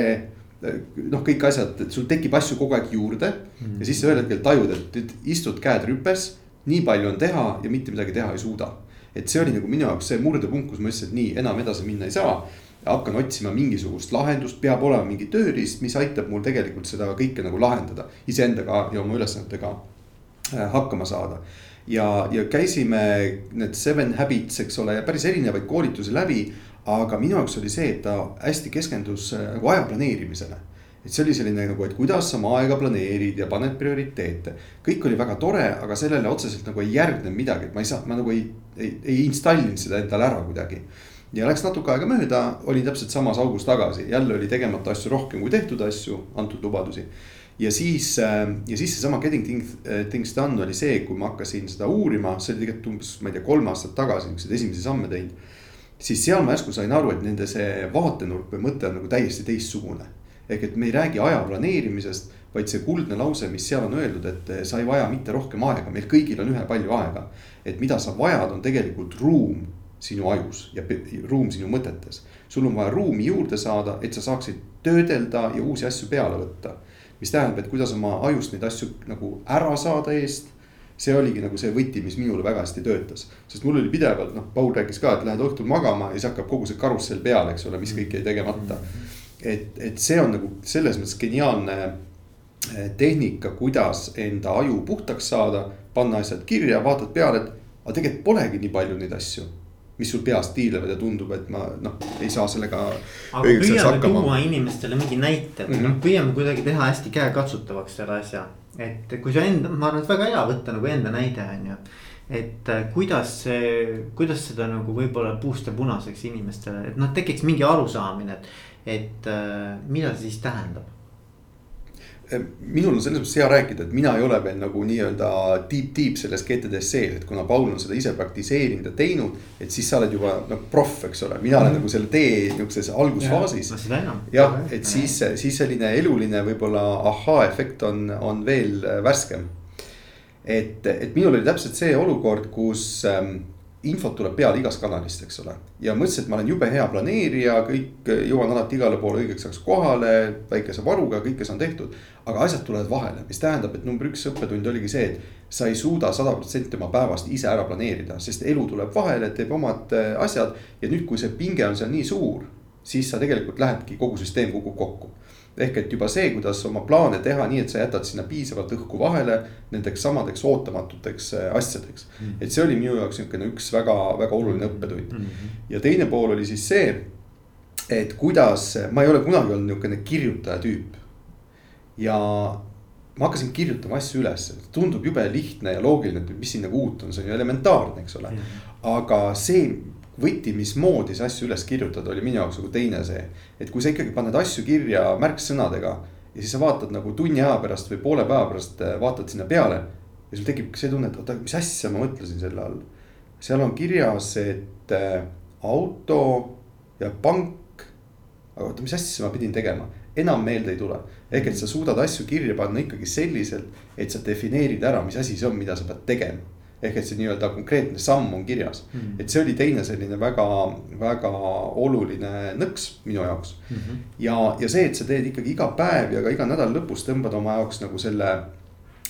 eh, noh, kõik asjad, et sul tekib asju kogu aeg juurde mm. ja siis sa ühel hetkel tajud, et nüüd istud käed rüpes, nii palju on teha ja mitte midagi teha ei suuda. et see oli nagu minu jaoks see murdepunkt, kus ma ütlesin, et nii enam edasi minna ei saa hakkan otsima mingisugust lahendust, peab olema mingi tööriist, mis aitab mul tegelikult seda kõike nagu lahendada. iseendaga ja oma ülesannetega äh, hakkama saada. ja, ja käisime need seven habits, eks ole, päris erinevaid koolitusi läbi. aga minu jaoks oli see, et ta hästi keskendus nagu aja planeerimisele et see oli selline nagu, et kuidas sa oma aega planeerid ja paned prioriteete. kõik oli väga tore, aga sellele otseselt nagu ei järgnenud midagi, et ma ei saa, ma nagu ei, ei, ei installinud seda endale ära kuidagi ja läks natuke aega mööda, olin täpselt samas augus tagasi, jälle oli tegemata asju rohkem kui tehtud asju, antud lubadusi. ja siis, äh, ja siis seesama Getting things, äh, things done oli see, kui ma hakkasin seda uurima, see oli tegelikult umbes, ma ei tea, kolm aastat tagasi, niisuguseid esimesi samme teinud. siis seal ma järsku sain aru, et nende see vaatenurk või mõte on nagu täiesti teistsugune. ehk et me ei räägi aja planeerimisest, vaid see kuldne lause, mis seal on öeldud, et äh, sa ei vaja mitte rohkem aega, meil kõigil on ühepalju aega. et mida sa vajad, on tegelikult ruum sinu ajus ja ruum sinu mõtetes. sul on vaja ruumi juurde saada, et sa saaksid töödelda ja uusi asju peale võtta. mis tähendab, et kuidas oma ajust neid asju nagu ära saada eest. see oligi nagu see võti, mis minule väga hästi töötas, sest mul oli pidevalt noh, Paul rääkis ka, et lähed õhtul magama ja siis hakkab kogu see karussell peale, eks ole, mis kõik jäi tegemata. et, et see on nagu selles mõttes geniaalne eh, tehnika, kuidas enda aju puhtaks saada, panna asjad kirja, vaatad peale, et aga tegelikult polegi nii palju neid asju mis sul peas tiirlevad ja tundub, et ma noh, ei saa sellega. aga püüame tuua inimestele mingi näite mm, -hmm. püüame kuidagi teha hästi käekatsutavaks selle asja. et kui sa enda, ma arvan, et väga hea võtta nagu enda näide on ju. et äh, kuidas see, kuidas seda nagu võib-olla puust ja punaseks inimestele, et noh, tekiks mingi arusaamine, et. et äh, mida see siis tähendab? Minul on selles mõttes hea rääkida, et mina ei ole veel nagu nii-öelda deep, deep selles GTD-s sees, et kuna Paul on seda ise praktiseerinud ja teinud. et siis sa oled juba noh proff, eks ole, mina olen mm. nagu selle tee nihukeses algusfaasis. jah, et siis, siis selline eluline võib-olla ahhaa-efekt on, on veel värskem. et, et minul oli täpselt see olukord, kus ähm, infot tuleb peale igast kanalist, eks ole. ja mõtlesin, et ma olen jube hea planeerija, kõik jõuan alati igale poole õigeks ajaks kohale, väikese varuga, kõike saan tehtud. aga asjad tulevad vahele, mis tähendab, et number üks õppetund oligi see, et sa ei suuda sada protsenti oma päevast ise ära planeerida, sest elu tuleb vahele, teeb omad äh, asjad. ja nüüd, kui see pinge on seal nii suur, siis sa tegelikult lähedki, kogu süsteem kukub kokku ehk et juba see, kuidas oma plaane teha nii, et sa jätad sinna piisavalt õhku vahele nendeks samadeks ootamatuteks äh, asjadeks mm. -hmm. et see oli minu jaoks niisugune üks väga-väga oluline õppetund mm. -hmm. ja teine pool oli siis see, et kuidas, ma ei ole kunagi olnud niisugune kirjutaja tüüp. ja ma hakkasin kirjutama asju üles, tundub jube lihtne ja loogiline, et mis siin nagu uut on, see on ju elementaarne, eks ole mm. -hmm. aga see võti, mismoodi see asju üles kirjutada, oli minu jaoks nagu teine see. et kui sa ikkagi paned asju kirja märksõnadega ja siis sa vaatad nagu tunni aja pärast või poole päeva pärast äh, vaatad sinna peale. ja sul tekib see tunne, et oota, mis asja ma mõtlesin selle all. seal on kirjas, et äh, auto ja pank. aga oota, mis asja ma pidin tegema, enam meelde ei tule. ehk et sa suudad asju kirja panna ikkagi selliselt, et sa defineerid ära, mis asi see on, mida sa pead tegema ehk et see nii-öelda konkreetne samm on kirjas mm. -hmm. et see oli teine selline väga, väga oluline nõks minu jaoks mm. -hmm. ja, ja see, et sa teed ikkagi iga päev ja ka iga nädala lõpus tõmbad oma jaoks nagu selle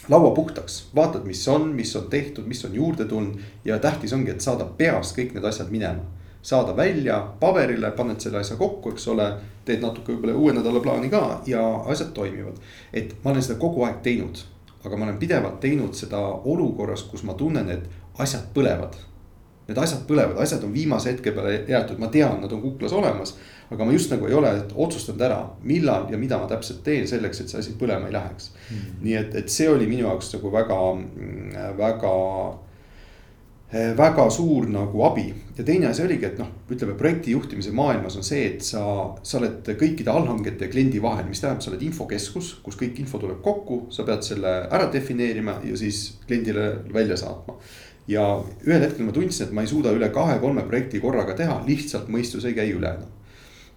laua puhtaks, vaatad, mis on, mis on tehtud, mis on juurde tulnud ja tähtis ongi, et saada peast kõik need asjad minema. saada välja paberile, paned selle asja kokku, eks ole, teed natuke võib-olla uue nädala plaani ka ja asjad toimivad. et ma olen seda kogu aeg teinud aga ma olen pidevalt teinud seda olukorras, kus ma tunnen, et asjad põlevad. Need asjad põlevad, asjad on viimase hetke peale jäetud, ma tean, nad on kuklas olemas. aga ma just nagu ei ole otsustanud ära, millal ja mida ma täpselt teen selleks, et see asi põlema ei läheks mm. -hmm. nii et, et see oli minu jaoks nagu väga, väga väga suur nagu abi ja teine asi oligi, et noh, ütleme projekti juhtimise maailmas on see, et sa, sa oled kõikide allhangete ja kliendi vahel, mis tähendab, sa oled infokeskus, kus kõik info tuleb kokku, sa pead selle ära defineerima ja siis kliendile välja saatma. ja ühel hetkel ma tundsin, et ma ei suuda üle kahe-kolme projekti korraga teha, lihtsalt mõistus ei käi üle enam.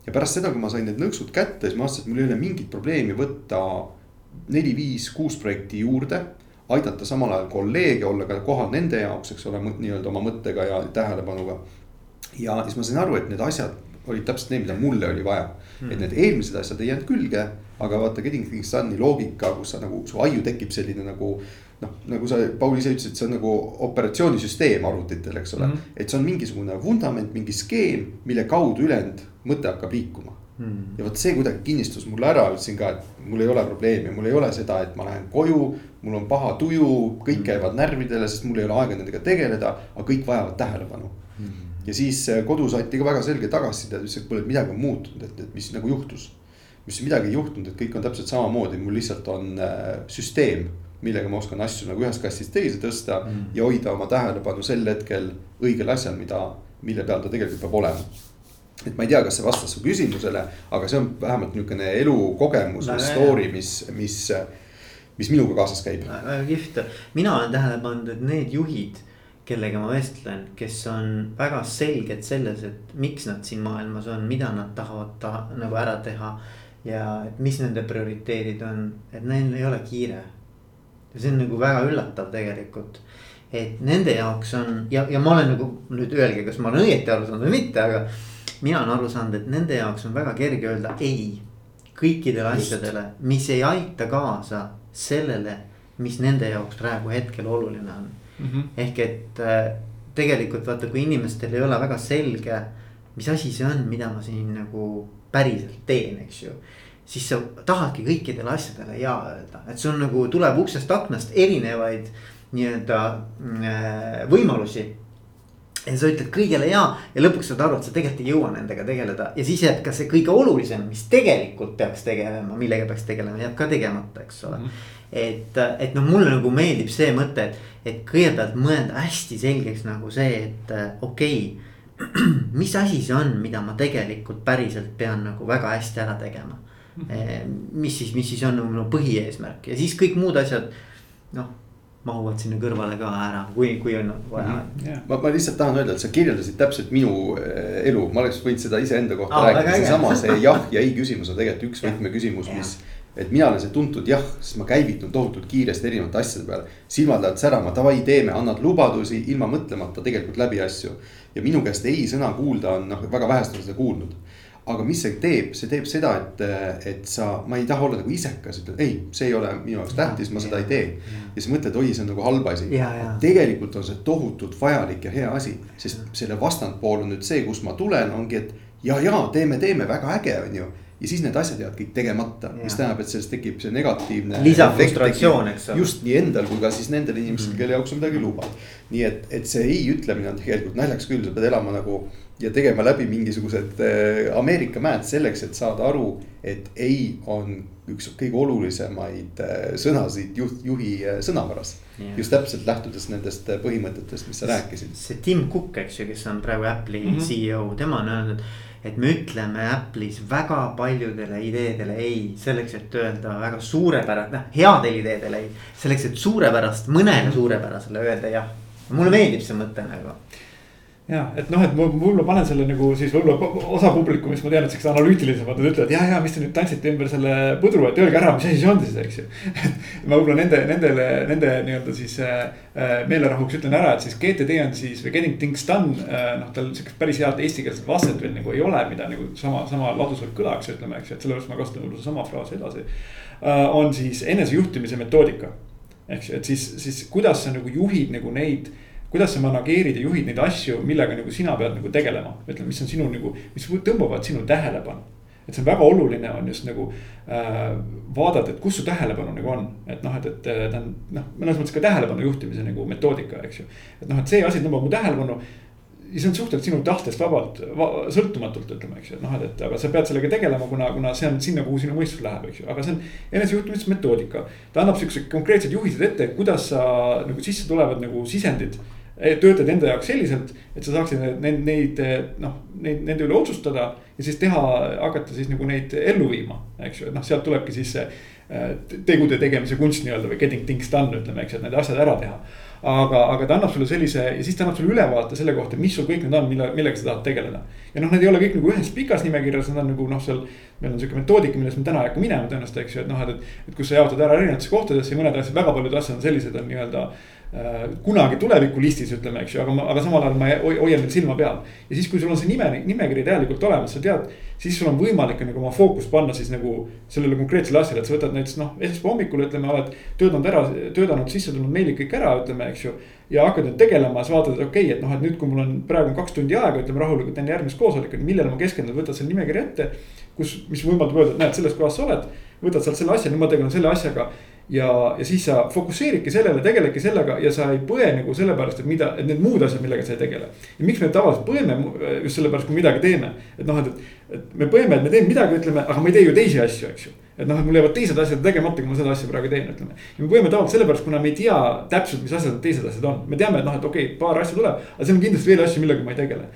ja pärast seda, kui ma sain need nõksud kätte, siis ma avastasin, et mul ei ole mingit probleemi võtta neli, viis, kuus projekti juurde aidata samal ajal kolleege, olla ka kohal nende jaoks, eks ole, nii-öelda oma mõttega ja tähelepanuga. ja siis ma sain aru, et need asjad olid täpselt need, mida mulle oli vaja hmm.. et need eelmised asjad ei jäänud külge, aga vaata Getting Things Done'i loogika, kus sa nagu, su aiu tekib selline nagu. noh, nagu sa, Paul ise ütles, et see on nagu operatsioonisüsteem arvutitel, eks ole hmm., et see on mingisugune vundament, mingi skeem, mille kaudu ülejäänud mõte hakkab liikuma Hmm. ja vot see kuidagi kinnistus mulle ära, ütlesin ka, et mul ei ole probleemi, mul ei ole seda, et ma lähen koju. Mul on paha tuju, kõik hmm. käivad närvidele, sest mul ei ole aega nendega tegeleda, aga kõik vajavad tähelepanu hmm.. ja siis äh, kodus anti ka väga selge tagasiside, ütles, et kuule, et midagi on muutunud, et, et mis nagu juhtus. mis midagi ei juhtunud, et kõik on täpselt samamoodi, mul lihtsalt on äh, süsteem millega ma oskan asju nagu ühest kastist teise tõsta mm. ja hoida oma tähelepanu sel hetkel õigel asjal, mida, mille peal ta tegelikult peab olema et ma ei tea, kas see vastas su küsimusele, aga see on vähemalt niisugune elukogemus või story, mis, mis, mis minuga kaasas käib. väga kihvt, mina olen tähele pannud, et need juhid, kellega ma vestlen, kes on väga selged selles, et miks nad siin maailmas on, mida nad tahavad ta, nagu ära teha. ja et mis nende prioriteedid on, et neil ei ole kiire. ja see on nagu väga üllatav tegelikult et nende jaoks on ja, ja ma olen nagu nüüd öelge, kas ma olen õieti aru saanud või mitte, aga mina olen aru saanud, et nende jaoks on väga kerge öelda ei kõikidele asjadele, mis ei aita kaasa sellele, mis nende jaoks praegu hetkel oluline on mm. -hmm. ehk et äh, tegelikult vaata, kui inimestel ei ole väga selge, mis asi see on, mida ma siin nagu päriselt teen, eks ju siis sa tahadki kõikidele asjadele ja öelda, et sul nagu tuleb uksest aknast erinevaid nii-öelda äh, võimalusi ja sa ütled kõigele ja ja lõpuks saad aru, et sa tegelikult ei jõua nendega tegeleda ja siis jääb ka see kõige olulisem, mis tegelikult peaks tegelema, millega peaks tegelema, jääb ka tegemata, eks ole mm. -hmm. et, et noh, mulle nagu meeldib see mõte, et, et kõigepealt mõelda hästi selgeks nagu see, et okei okay, (clears throat) mis asi see on, mida ma tegelikult päriselt pean nagu väga hästi ära tegema. mis siis, mis siis on nagu minu põhieesmärk ja siis kõik muud asjad noh mahuvad sinna kõrvale ka ära, kui, kui on vaja mm. -hmm. Yeah. ma, ma lihtsalt tahan öelda, et sa kirjeldasid täpselt minu eh, elu, ma oleks võinud seda iseenda kohta ah, rääkida, seesama see jah ja ei küsimus on tegelikult üks võtmeküsimus, mis. et mina olen see tuntud jah, sest ma käivitun tohutult kiiresti erinevate asjade peale. silmad lähevad särama, davai, teeme, annad lubadusi ilma mõtlemata tegelikult läbi asju. ja minu käest ei sõna kuulda on noh, väga vähesed on seda kuulnud aga mis see teeb, see teeb seda, et, et sa, ma ei taha olla nagu isekas, ütled ei, see ei ole minu jaoks tähtis, ma seda ei tee. ja siis mõtled, oi, see on nagu halb asi. tegelikult on see tohutult vajalik ja hea asi, sest selle vastandpool on nüüd see, kust ma tulen, ongi, et ja, ja teeme, teeme, väga äge, on ju ja siis need asjad jäävad kõik tegemata, mis tähendab, et sellest tekib see negatiivne. lisafrustratsioon, eks ole. just nii endal kui ka siis nendel inimestel mm, -hmm. kelle jaoks on midagi lubav. nii et, et see ei ütlemine on tegelikult naljakas küll, sa pead elama nagu ja tegema läbi mingisugused äh, Ameerika mäed selleks, et saada aru, et ei on üks kõige olulisemaid äh, sõnasid juht, juhi äh, sõnavaras just täpselt lähtudes nendest põhimõtetest, mis sa rääkisid. see Tim Cook, eks ju, kes on praegu Apple'i mm -hmm. CEO, tema on öelnud, et me ütleme Apple'is väga paljudele ideedele ei, selleks, et öelda väga suurepärast, noh headele ideedele ei. selleks, et suurepärast, mõnele suurepärasele öelda jah. mulle meeldib see mõte nagu ja et noh, et ma võib-olla panen selle nagu siis võib-olla osa publikumist, ma tean, et siuksed analüütilisemad, nad ütlevad ja, ja mis te nüüd tantsite ümber selle pudru, et öelge ära, mis asi see on siis, eks ju. et ma võib-olla nende, nendele, nende nii-öelda siis äh, äh meelerahuks ütlen ära, et siis GTD on siis või getting things done äh,. noh, tal siukest päris head eestikeelset vastet veel nagu ei ole, mida nagu sama, sama ladusalt kõlaks, ütleme, eks ju, et sellepärast ma kasutan võib-olla sama fraasi edasi äh,. on siis enesejuhtimise metoodika, eks ju, et siis, siis kuidas sa nagu juhid nagu neid kuidas sa manageerid ja juhid neid asju, millega nagu sina pead nagu tegelema, ütleme, mis on sinu nagu, mis tõmbavad sinu tähelepanu. et see on väga oluline on just nagu äh, vaadata, et kus su tähelepanu nagu on, et noh, et, et ta on noh, mõnes mõttes ka tähelepanu juhtimise nagu metoodika, eks ju. et noh, et see asi tõmbab mu tähelepanu ja see on suhteliselt sinu tahtest vabalt va,, sõltumatult ütleme, eks ju, et noh, et, et aga sa pead sellega tegelema, kuna, kuna see on sinna, kuhu sinu mõistus läheb, eks ju, aga see on enesejuhtimismetoodika. ta annab siuksed konkreetsed juhised ette, kuidas sa nagu sisse tulevad nagu sisendid töötad enda jaoks selliselt, et sa saaksid neid, neid noh, neid, nende üle otsustada. ja siis teha, hakata siis nagu neid ellu viima, eks ju, et noh, sealt tulebki siis see äh, tegude tegemise kunst nii-öelda või getting things done ütleme, eks ju, et need asjad ära teha. aga, aga ta annab sulle sellise ja siis ta annab sulle ülevaate selle kohta, mis sul kõik need on, mille, millega sa tahad tegeleda. ja noh, need ei ole kõik nagu ühes pikas nimekirjas, nad on nagu noh, seal. meil on sihuke metoodika, millest me täna ei hakka minema tõenäoliselt, eks ju, et noh, et, et, et kus sa jaotad ära erinevatesse kohtadesse ja mõned asjad, väga paljud asjad on sellised on nii-öelda Äh, kunagi tulevikulistis ütleme, eks ju, aga ma, aga samal ajal ma hoian veel silma peal. ja siis, kui sul on see nime, nimekiri täielikult olemas, sa tead, siis sul on võimalik nagu oma fookust panna siis nagu sellele konkreetsele asjale, et sa võtad näiteks noh, esmaspäeva hommikul ütleme, oled töötanud ära, töötanud sisse tulnud meilid kõik ära, ütleme, eks ju. ja hakkad nüüd tegelema, siis vaatad, et okei okay,, et noh, et nüüd, kui mul on praegu kaks tundi aega, ütleme rahulikult enne järgmist koosolekut, millele ma keskendun, võtad selle nimekirja ette. kus, mis võimaldab öelda, et näed, selles kohas sa oled, võtad sealt selle asja, nüüd ma tegelen selle asjaga ja, ja siis sa fokusseeridki sellele, tegeledki sellega ja sa ei põe nagu sellepärast, et mida, et need muud asjad, millega sa ei tegele. ja miks me tavaliselt põeme just sellepärast, kui midagi teeme, et noh, et, et me põeme, et me teeme midagi, ütleme, aga me ei tee ju teisi asju, eks ju. et noh, et mul jäävad teised asjad tegemata, kui ma seda asja praegu teen, ütleme. ja me põeme tavaliselt sellepärast, kuna me ei tea täpselt, mis asjad need teised asjad on, me teame, et noh, et okei okay,, paar asja tuleb, aga seal on kindlasti veel asju, millega ma ei tegele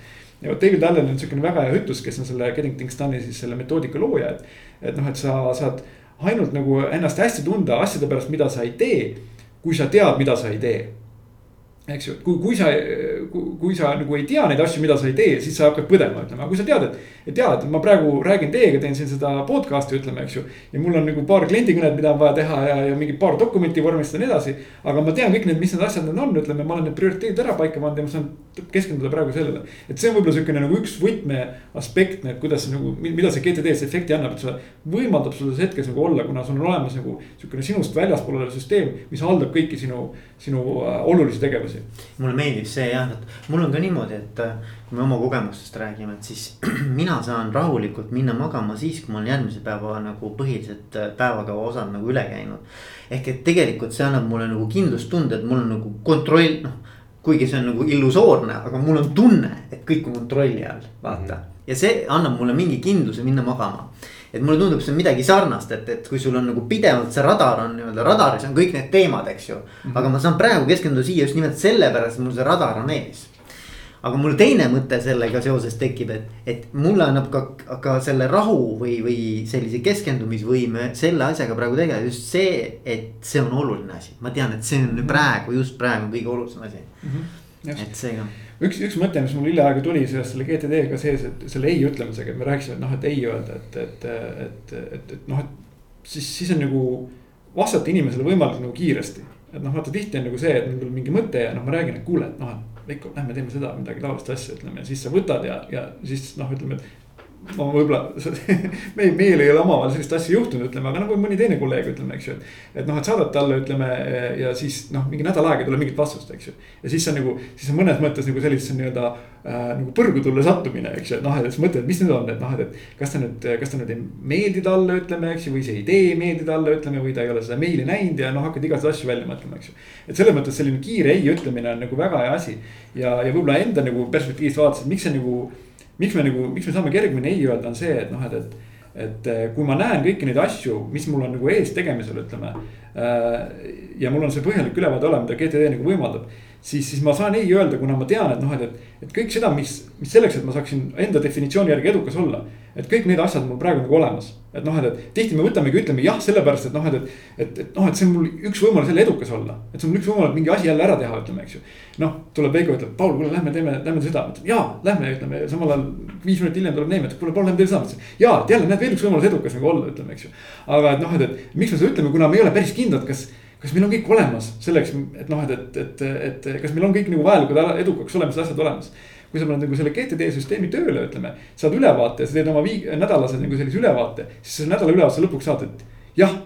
ja vot David Allen on siukene väga hea ütlus, kes on selle Getting Things Done'i siis selle metoodika looja, et. et noh, et sa saad ainult nagu ennast hästi tunda asjade pärast, mida sa ei tee. kui sa tead, mida sa ei tee eks ju, et kui, kui sa, kui sa nagu ei tea neid asju, mida sa ei tee, siis sa hakkad põdema, ütleme, aga kui sa tead, et. et jaa, et ma praegu räägin teiega, teen siin seda podcast'i, ütleme, eks ju. ja mul on nagu paar kliendikõnet, mida on vaja teha ja, ja mingi paar dokumenti vormistada ja nii edasi. aga ma tean kõik need, mis need asjad need on, ütleme, ma olen need prioriteedid ära paika pannud ja ma saan keskenduda praegu sellele. et see on võib-olla sihukene nagu üks võtmeaspekt, et kuidas nagu, mida see GTD-s efekti annab, et see võimaldab sulle selles hetkes nagu olla, kuna sul on olemas nagu sihukene sinust väljaspool olev süsteem, mis haldab kõiki sinu, sinu äh, olulisi tegevusi tagasi. mulle meeldib see jah, et mul on ka niimoodi, et äh, kui me oma kogemustest räägime, et siis (clears throat) mina saan rahulikult minna magama siis, kui ma olen järgmise päeva nagu põhilised äh, päevakava osad nagu üle käinud. ehk et tegelikult see annab mulle nagu kindlustunde, et mul on nagu kontroll, noh. kuigi see on nagu illusoorne, aga mul on tunne, et kõik on kontrolli all, vaata mm. -hmm. ja see annab mulle mingi kindluse minna magama et mulle tundub, see on midagi sarnast, et, et kui sul on nagu pidevalt see radar on nii-öelda radaris on kõik need teemad, eks ju. -hmm. aga ma saan praegu keskenduda siia just nimelt sellepärast, et mul see radar on ees. aga mul teine mõte sellega seoses tekib, et, et mulle annab ka, ka selle rahu või, või sellise keskendumisvõime selle asjaga praegu tegeleda just see, et see on oluline asi. ma tean, et see on praegu, just praegu kõige olulisem asi mm. -hmm. et seega. Üks, üks mõte, mis mul hiljaaegu tuli sellest selle GTD-ga sees, et selle ei ütlemisega, et me rääkisime, et noh, et ei öelda, et, et, et, et, et noh, et siis, siis on nagu vastata inimesele võimalikult nagu kiiresti. et noh, vaata tihti on nagu see, et mul mingi mõte ja noh, ma räägin, et kuule, et noh, et Veiko, lähme teeme seda midagi taolist asja, ütleme ja siis sa võtad ja, ja siis noh, ütleme, et ma võib-olla (laughs) meil, meil ei ole omavahel sellist asja juhtunud, ütleme, aga nagu mõni teine kolleeg, ütleme, eks ju, et. noh, et saadad talle, ütleme ja siis noh, mingi nädal aega ei tule mingit vastust, eks ju. ja siis on nagu, siis on mõnes mõttes nagu sellisesse nii-öelda äh, nagu põrgutulle sattumine, eks ju, et noh, et siis mõtled, mis nüüd on, et noh, et, et. kas ta nüüd, kas ta nüüd ei meeldi talle, ütleme, eks ju, või see idee ei meeldi talle, ütleme, või ta ei ole seda meili näinud ja noh, hakkad igasuguseid asju välja mõtlema, eks ju. et selles mõttes selline kiire ei ütlemine on nagu väga hea asi ja, ja võib-olla enda nagu perspektiivist vaadates, miks see nagu miks me nagu, miks me saame kergemini ei öelda, on see, et noh, et, et. et kui ma näen kõiki neid asju, mis mul on nagu ees tegemisel, ütleme. Äh, ja mul on see põhjalik ülevaade olemas, mida GTD nagu võimaldab siis, siis ma saan ei öelda, kuna ma tean, et noh, et, et, et kõik seda, mis, mis selleks, et ma saaksin enda definitsiooni järgi edukas olla. Et kõik need asjad mul praegu nagu olemas, et noh, et, et tihti me võtamegi, ütleme jah, sellepärast, et noh, et, et. et, et noh, et see on mul üks võimalus jälle edukas olla, et see on üks võimalus mingi asi jälle ära teha, ütleme, eks ju. noh, tuleb Veiko, ütleb, Paul, kuule, lähme teeme, lähme seda, jaa, lähme, ütleme samal ajal viis minutit hiljem tuleb Neeme, ütleb kuule, Paul, lähme teeme seda, et jälle näed veel üks võimalus edukas nagu olla, ütleme, eks ju. aga et noh, et, et miks me seda ütleme, kuna me ei ole päris kindlad, kas kas meil on kõik olemas selleks, et noh, et, et, et, et kas meil on kõik nagu vajalikud edukaks olemised asjad olemas. Kui sa paned nagu selle GTD süsteemi tööle, ütleme, saad ülevaate ja sa teed oma viig-, nädalase nagu sellise ülevaate. siis selle nädala ülevaatuse lõpuks saad, et jah,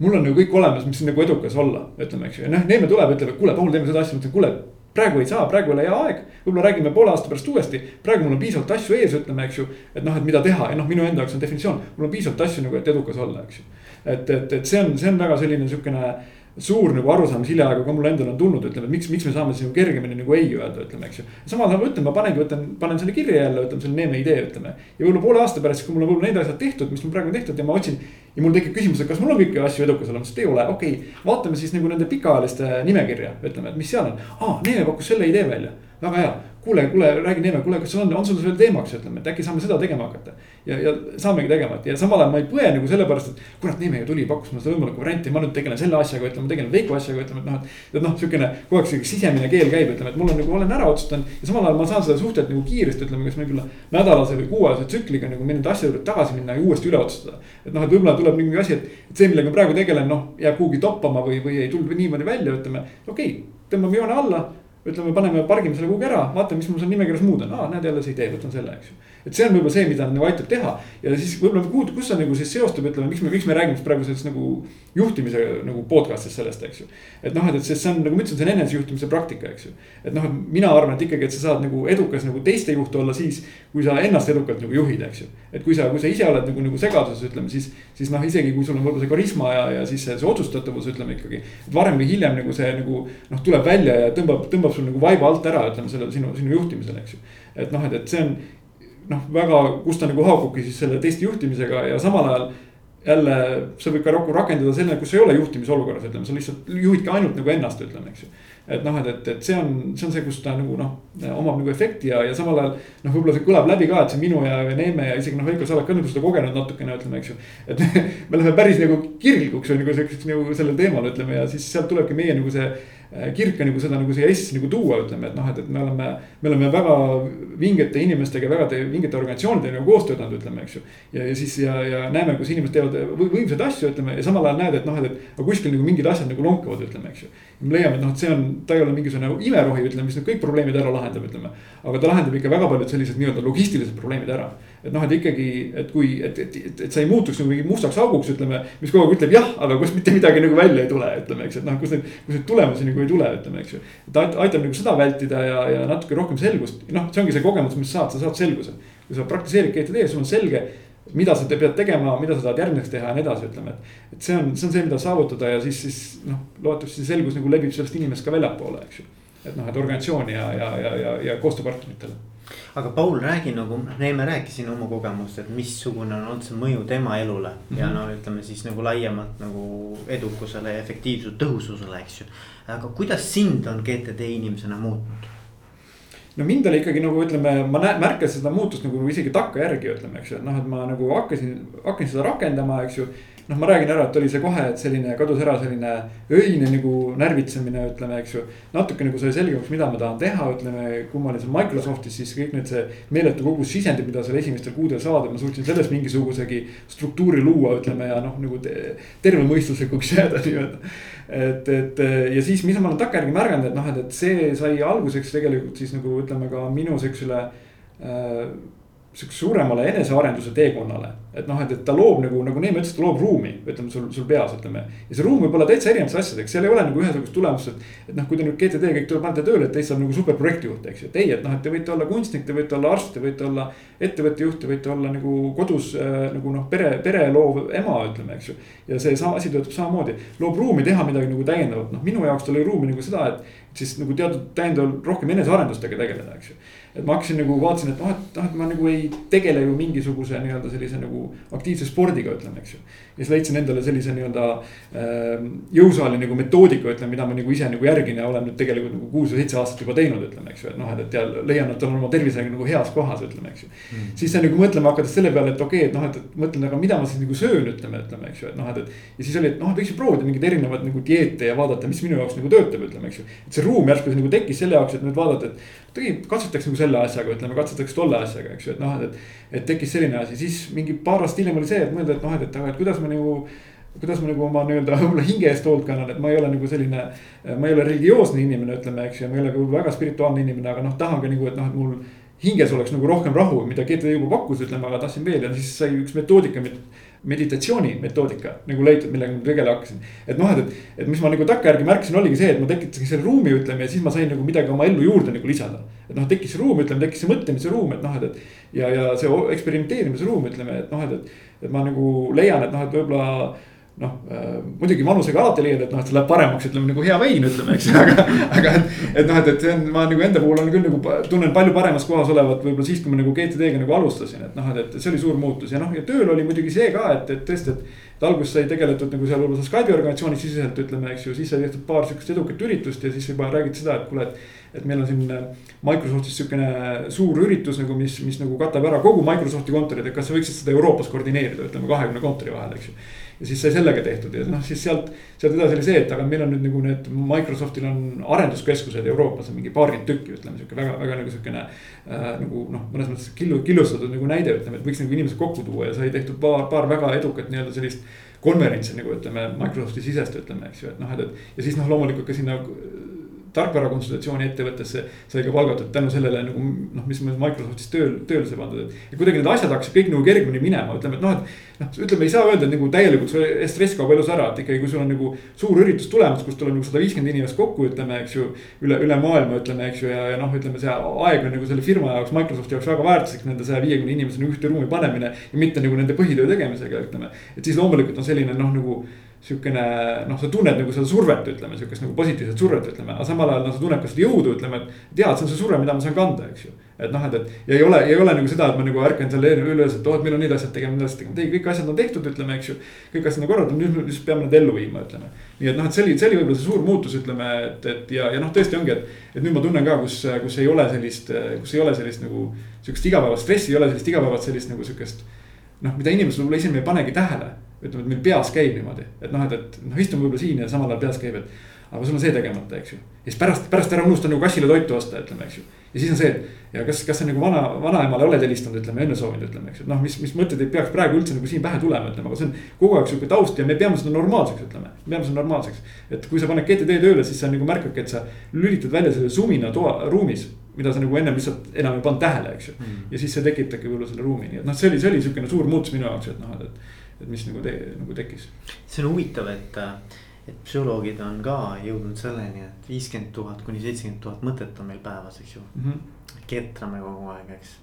mul on nagu kõik olemas, mis nagu edukas olla, ütleme, eks ju, ja noh, Neeme tuleb, ütleb, et kuule, Paul, teeme seda asja, ma ütlen, kuule praegu ei saa, praegu ei ole hea aeg, võib-olla räägime poole aasta pärast uuesti. praegu mul on piisavalt asju ees, ütleme, eks ju, et noh, et mida teha ja noh, minu enda jaoks on definitsioon, mul on piisavalt asju nagu, et edukas olla, eks ju. et, et, et see on, see on väga selline sihukene suur nagu arusaam, mis hiljaaegu ka mulle endale on tulnud, ütleme, et miks, miks me saame siis nagu kergemini nagu ei öelda, ütleme, eks ju. ajal ma ütlen, ma panengi, võtan, panen selle kirja jälle, ütleme selle neeme idee, ütleme. ja võib-olla poole aasta pärast, kui mul on võib-olla need asjad tehtud, mis mul praegu on tehtud ja ma otsin. ja mul tekib küsimus, et kas mul on kõiki asju edukas olemas, ei ole, okei okay,. vaatame siis nagu nende pikaajaliste nimekirja, ütleme, et mis seal on. aa, Neeme pakkus selle idee välja, väga hea kuule, kuule, räägi Neeme, kuule, kas sul on, on sul veel teemaks, ütleme, et äkki saame seda tegema hakata. ja, ja saamegi tegema, et ja samal ajal ma ei põe nagu sellepärast, et kurat, Neeme ju tuli, pakkus mulle seda võimalikku varianti, ma nüüd tegelen selle asjaga, ütleme, tegelen Veiko asjaga, ütleme, et noh, et. et noh, sihukene kogu aeg sihuke sisemine keel käib, ütleme, et mul on nagu, olen ära otsustanud ja samal ajal ma saan seda suhteliselt nagu kiiresti, ütleme, kas võib-olla nädalase või kuuajase tsükliga nagu nende asjade juurde tagasi minna ja uuesti üle otsustada. et noh, et võib-olla tuleb mingi asi, et, et see, millega praegu tegelen, noh, jääb kuhugi toppama või, või ei tulnud niimoodi välja, ütleme, okei okay,, tõmbame joone alla ütleme, paneme, pargime selle kuhugi ära, vaatame, mis mul seal nimekirjas muud on, aa, näed jälle see idee, võtan selle, eks ju. Et see on võib-olla see, mida nagu aitab teha ja siis võib-olla kuhu, kus see nagu siis seostub, ütleme, miks me, miks me räägime praegu sellest nagu juhtimise nagu podcast'is sellest, eks ju. et noh, et, et see on nagu ma ütlesin, see on enesejuhtimise praktika, eks ju. et noh, mina arvan, et ikkagi, et sa saad nagu edukas nagu teiste juht olla siis, kui sa ennast edukalt nagu juhid, eks ju. et kui sa, kui sa ise oled nagu, nagu segaduses, ütleme siis, siis noh, isegi kui sul on võib-olla see karisma ja, ja siis see, see otsustatavus, ütleme ikkagi. varem või hiljem nagu see nagu noh, tuleb välja ja tõmbab, tõmbab sul nagu vaiba alt ära, ütleme selle sinu, sinu juhtimisel, eks ju. et noh, et, et see on noh, väga, kus ta nagu haakubki siis selle teiste juhtimisega ja samal ajal jälle sa võid ka rakendada selle, kus ei ole juhtimisolukorras, ütleme, sa lihtsalt juhidki ainult nagu ennast, ütleme, eks ju. et noh, et, et, et see on, see on see, kus ta nagu noh, omab nagu efekti ja, ja samal ajal. noh, võib-olla see kõlab läbi ka, et see minu ja Neeme ja isegi noh, Veiko, sa oled ka nagu seda kogenud natukene, ütleme, eks ju. et (laughs) me läheme päris nagu kirglikuks või nagu selliseks nagu sellel teemal, ütleme ja siis sealt tulebki meie nagu see kirka nagu seda nagu siia Eestisse nagu tuua, ütleme, et noh, et, et me oleme. me oleme väga vingete inimestega, väga vingete organisatsioonidega nagu koostööd andnud, ütleme, eks ju. ja, ja siis ja, ja näeme, kus inimesed teevad võimsaid asju, ütleme ja samal ajal näed, et noh, et, et aga kuskil nagu mingid asjad nagu lonkavad, ütleme, eks ju. me leiame, et noh, et see on, ta ei ole mingisugune nagu imerohi, ütleme, mis nüüd kõik probleemid ära lahendab, ütleme. aga ta lahendab ikka väga paljud sellised nii-öelda logistilised probleemid ära et noh, et ikkagi, et kui, et, et, et, et sa ei muutuks nagu mingi mustaks auguks, ütleme. mis kogu aeg ütleb jah, aga kust mitte midagi nagu välja ei tule, ütleme, eks, et noh, kus neid, kus neid tulemusi nagu ei tule, ütleme, eks ju. et aitab nagu seda vältida ja, ja natuke rohkem selgust, noh, see ongi see kogemus, mis sa saad, sa saad selguse. kui sa praktiseerid GTD, sul on selge, mida sa pead tegema, mida sa tahad järgmiseks teha ja nii edasi, ütleme, et. et see on, see on see, mida saavutada ja siis, siis noh, loodetavasti selgus nagu levib sellest inimesest ka väljapoole, eks ju. et noh, et organisatsiooni ja, ja, ja, ja, ja koostööpartneritele aga Paul, räägi nagu, Neeme rääkis siin oma kogemust, et missugune on olnud see mõju tema elule mm -hmm. ja mhm. no ütleme siis nagu laiemalt nagu edukusele, efektiivsusele, tõhususele, eks ju. aga kuidas sind on GTD inimesena muutnud? no mind oli ikkagi nagu ütleme, ma märkasin seda muutust nagu isegi takkajärgi ütleme, eks ju, et noh, et ma nagu hakkasin, hakkasin seda rakendama, eks ju noh, ma räägin ära, et oli see kohe, et selline kadus ära selline öine nagu närvitsemine, ütleme, eks ju. natuke nagu sai selgemaks, mida ma tahan teha, ütleme, kui ma olin seal Microsoftis, siis kõik need see meeletu kogus sisendid, mida seal esimestel kuudel saada, ma suutsin selles mingisugusegi struktuuri luua, ütleme ja noh, nagu te, tervemõistuslikuks jääda nii-öelda. et, et ja siis, mis ma olen takkajärgi märganud, et noh, et, et see sai alguseks tegelikult siis nagu ütleme ka minu siuksele äh, sihukese suuremale enesearenduse teekonnale. et noh, et, et ta loob nagu, nagu Neeme ütles, ta loob ruumi, ütleme sul, sul peas, ütleme. ja see ruum võib olla täitsa erinevates asjadeks, seal ei ole nagu ühesugust tulemust, et. et noh, kui te nüüd GTD kõik tuleb, panete tööle, et teist saab nagu superprojektijuht, eks ju, et ei, et noh, et te võite olla kunstnik, te võite olla arst, te võite olla. ettevõtte juht, te võite olla nagu kodus äh, nagu noh, pere, pere loov ema, ütleme, eks ju. ja see sama asi töötab samamoodi, loob ruumi teha midagi nagu täiendavat, noh minu jaoks tal oli ruumi nagu seda, et. siis nagu teatud täiendavalt rohkem enesearendustega tegeleda, eks ju et ma hakkasin nagu vaatasin, et noh, et noh, et ma nagu ei tegele ju mingisuguse nii-öelda sellise nagu aktiivse spordiga, ütleme, eks ju. ja siis leidsin endale sellise nii-öelda äh, jõusaali nagu metoodika, ütleme, mida ma nagu ise nagu järgin ja olen nüüd tegelikult nagu kuus või seitse aastat juba teinud, ütleme, eks ju, et noh, et, et ja leian, et olen oma tervisega nagu heas kohas, ütleme, eks ju mm.. siis sa nagu mõtlema hakates selle peale, et okei okay,, et noh, et, et mõtlen, aga mida ma siis nagu söön, ütleme, ütleme, eks ju, et noh, et, et. ja siis oli, et noh, võiks ju proovida mingeid erinevaid nagu dieete ja vaadata, mis minu jaoks nagu töötab, ütleme, eks ju. et see ruum järsku nagu tekkis selle jaoks, et nüüd vaadata, et tegelikult katsetaks nagu selle asjaga, ütleme, katsetaks tolle asjaga, eks ju, et noh, et. et tekkis selline asi, siis mingi paar aastat hiljem oli see, et mõelda, et noh, et, et aga, et kuidas ma nagu. kuidas ma nagu oma nii-öelda (laughs) võib-olla hinge eest hoolt kannan, et ma ei ole nagu selline. ma ei ole religioosne inimene, ütleme, eks ju, ma ei ole ka väga spirituaalne inimene, aga noh, tahan ka nagu, et noh, et mul. hinges oleks nagu rohkem rahu, mida GTD juba pakkus, ütleme, aga tahtsin veel ja siis sai üks metoodika meditatsiooni metoodika nagu leitud, millega ma tegelema hakkasin. et noh, et, et mis ma nagu takkajärgi märkasin, oligi see, et ma tekitasin selle ruumi, ütleme ja siis ma sain nagu midagi oma ellu juurde nagu lisada. et noh, tekkis ruum, ütleme, tekkis see mõtlemise ruum, et noh, et, et ja, ja see eksperimenteerimise ruum, ütleme, et noh, et, et. et ma nagu leian, et noh, et võib-olla noh äh,, muidugi vanusega alati leiad, et noh, et see läheb paremaks, ütleme nagu hea vein, ütleme, eks ju, (laughs) aga. aga et, et noh, et, et see on, ma nagu enda puhul olen küll nagu tunnen palju paremas kohas olevat võib-olla siis, kui ma nagu GTD-ga nagu alustasin, et noh, et see oli suur muutus ja noh, ja tööl oli muidugi see ka, et, et tõesti, et. et alguses sai tegeletud nagu seal võib-olla Skype'i organisatsiooni siseselt ütleme, eks ju, siis sai tehtud paar sihukest edukat üritust ja siis juba räägiti seda, et kuule, et et meil on siin äh, Microsoftis sihukene suur üritus nagu, mis, mis nagu katab ära kogu Microsofti kontorid, et kas sa võiksid seda Euroopas koordineerida, ütleme kahekümne kontori vahel, eks ju ja siis sai sellega tehtud ja noh, siis sealt, sealt edasi oli see, et aga meil on nüüd nagu need Microsoftil on arenduskeskused Euroopas on mingi paarkümmend tükki, ütleme sihuke väga, väga nagu sihukene äh,. nagu noh, mõnes mõttes killu, killustatud nagu näide, ütleme, et võiks nagu inimesed kokku tuua ja sai tehtud paar, paar väga edukat nii-öelda sellist konverentsi nagu ütleme Microsofti sisest ütleme, eks ju, et noh, et, et ja siis noh, loomulikult ka sinna tarkvarakonsultatsiooni ettevõttesse sai ka palgatud tänu sellele nagu noh, mis Microsoftis tööl, tööle sai pandud, ja kuidagi need asjad hakkasid kõik nagu kergemini minema, ütleme, et noh, et noh, ütleme, ei saa öelda, et nagu täielikult see stress kaob elus ära, et ikkagi, kui sul on nagu suur üritus tulemas, kus tuleb nagu sada viiskümmend inimest kokku, ütleme, eks ju. üle, üle maailma ütleme, eks ju, ja, ja noh, ütleme see aeg on nagu selle firma jaoks, Microsofti jaoks väga väärtuslik nende saja viiekümne inimesena ühte ruumi panemine. ja mitte nagu nende põhitöö tegemisega, ütleme, et siis loomulikult on selline noh, nagu sihukene noh, sa tunned nagu seda survet, ütleme sihukest nagu positiivset survet, ütleme, aga samal ajal noh, sa tunned ka seda jõudu, ütleme, et. tead, see on see surve, mida ma saan kanda, eks ju. et noh, et, et ja ei ole, ei ole nagu seda, et ma nagu ärkan seal üles, et oh, et meil on need asjad tegema, need asjad tegema, ei, kõik asjad on tehtud, ütleme, eks ju. kõik asjad on korraldatud, nüüd me lihtsalt peame need ellu viima, ütleme. nii et noh, et see oli, see oli võib-olla see suur muutus, ütleme, et, et ja, ja noh, tõesti ongi, et. et nüüd ma tunnen ka, kus, kus ei ole sellist, kus ei ole sellist nagu sihukest igapäevast stressi, ei ole sellist igapäevast sellist nagu sihukest. noh, mida inimesed võib-olla ise ei panegi tähele ütleme, et meil peas käib niimoodi, et noh, et, et noh, istume võib-olla siin ja samal ajal peas käib, et. aga sul on see tegemata, eks ju, ja siis pärast, pärast ära unusta nagu kassile toitu osta, ütleme, eks ju. ja siis on see, ja kas, kas sa nagu vana, vanaemale oled helistanud, ütleme õnne soovinud, ütleme, eks ju, et noh, mis, mis mõtted ei peaks praegu üldse nagu siin pähe tulema, ütleme, aga see on kogu aeg sihuke taust ja me peame seda normaalseks, ütleme. me peame seda normaalseks, et kui sa paned GTD tööle, siis sa nagu märkadki, et sa lülitad välja selle sumina toa, ruumis mida sa nagu ennem lihtsalt enam ei pannud tähele, eks ju mm.. ja siis see tekitabki võib-olla selle ruumi, nii et noh, see oli, see oli sihukene suur muutus minu jaoks, et noh, et, et et mis nagu te, nagu tekkis. see on huvitav, et, et psühholoogid on ka jõudnud selleni, et viiskümmend tuhat kuni seitsekümmend tuhat mõtet on meil päevas, eks ju mm. -hmm. ketrame kogu aeg, eks.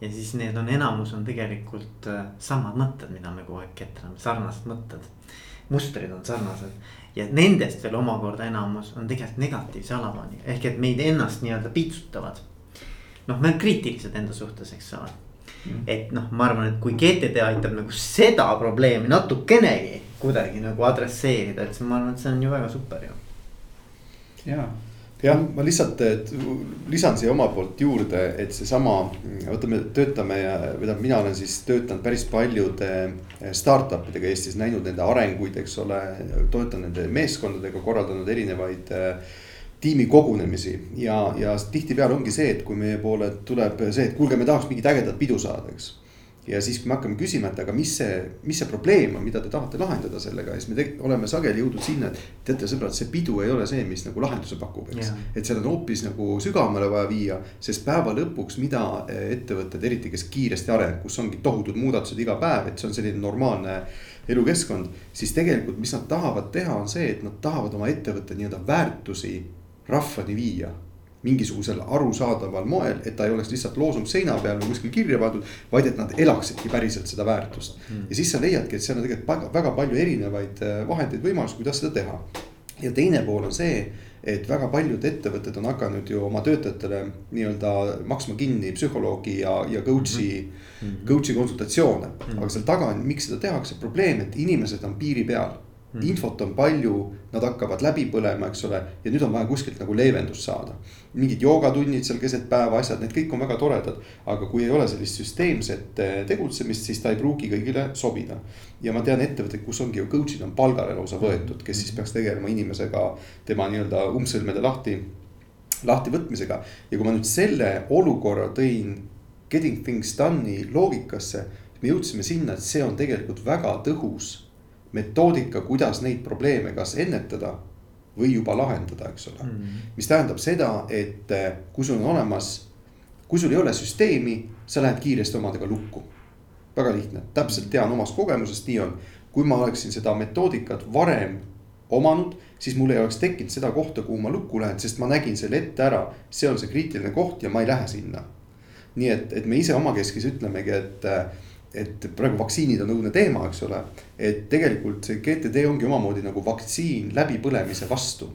ja siis need on, enamus on tegelikult äh, samad mõtted, mida me kogu aeg ketrame, sarnased mõtted. mustrid on sarnased ja nendest veel omakorda enamus on tegelikult negatiivse alatooniga, ehk et meid ennast nii-öelda piitsutavad. noh, me oleme kriitilised enda suhtes, eks ole. Et noh, ma arvan, et kui GTD aitab nagu seda probleemi natukenegi kuidagi nagu adresseerida, et siis ma arvan, et see on ju väga super ju. ja, jah, ma lihtsalt lisan siia oma poolt juurde, et seesama, võtame, töötame ja, või tähendab, mina olen siis töötanud päris paljude startup idega Eestis, näinud nende arenguid, eks ole. toetan nende meeskondadega, korraldanud erinevaid tiimikogunemisi ja, ja tihtipeale ongi see, et kui meie poole tuleb see, et kuulge, me tahaks mingit ägedat pidu saada, eks ja siis, kui me hakkame küsima, et aga mis see, mis see probleem on, mida te tahate lahendada sellega, siis me oleme sageli jõudnud sinna, et. teate sõbrad, see pidu ei ole see, mis nagu lahenduse pakub, eks. et seal on hoopis nagu sügavamale vaja viia, sest päeva lõpuks, mida eh, ettevõtted, eriti kes kiiresti areneb, kus ongi tohutud muudatused iga päev, et see on selline normaalne elukeskkond. siis tegelikult, mis nad tahavad teha, on see, et nad tahavad oma ettevõtte nii-öelda väärtusi rahvani viia mingisugusel arusaadaval moel, et ta ei oleks lihtsalt loosung seina peal või kuskil kirja pandud, vaid et nad elaksidki päriselt seda väärtust mm.. ja siis sa leiadki, et seal on tegelikult väga, väga palju erinevaid äh, vahendeid, võimalusi, kuidas seda teha. ja teine pool on see, et väga paljud ettevõtted on hakanud ju oma töötajatele nii-öelda maksma kinni psühholoogi ja, ja coach'i mm, -hmm. coach'i konsultatsioone mm. -hmm. aga seal taga on, miks seda tehakse, probleem, et inimesed on piiri peal Mm. infot on palju, nad hakkavad läbi põlema, eks ole, ja nüüd on vaja kuskilt nagu leevendust saada. mingid joogatunnid seal keset päeva, asjad, need kõik on väga toredad. aga kui ei ole sellist süsteemset eh, tegutsemist, siis ta ei pruugi kõigile sobida. ja ma tean ettevõtteid, kus ongi ju coach'id on palgale lausa võetud, kes siis peaks tegelema inimesega tema nii-öelda umbsõlmede lahti, lahti võtmisega. ja kui ma nüüd selle olukorra tõin getting things done'i loogikasse, me jõudsime sinna, et see on tegelikult väga tõhus metoodika, kuidas neid probleeme kas ennetada või juba lahendada, eks ole mm. -hmm. mis tähendab seda, et eh, kui sul on olemas, kui sul ei ole süsteemi, sa lähed kiiresti omadega lukku. väga lihtne, täpselt tean omast kogemusest, nii on. kui ma oleksin seda metoodikat varem omanud, siis mul ei oleks tekkinud seda kohta, kuhu ma lukku lähen, sest ma nägin selle ette ära. see on see kriitiline koht ja ma ei lähe sinna. nii et, et me ise omakeskis ütlemegi, et eh, et praegu vaktsiinid on õudne teema, eks ole. et tegelikult see GTD ongi omamoodi nagu vaktsiin läbipõlemise vastu.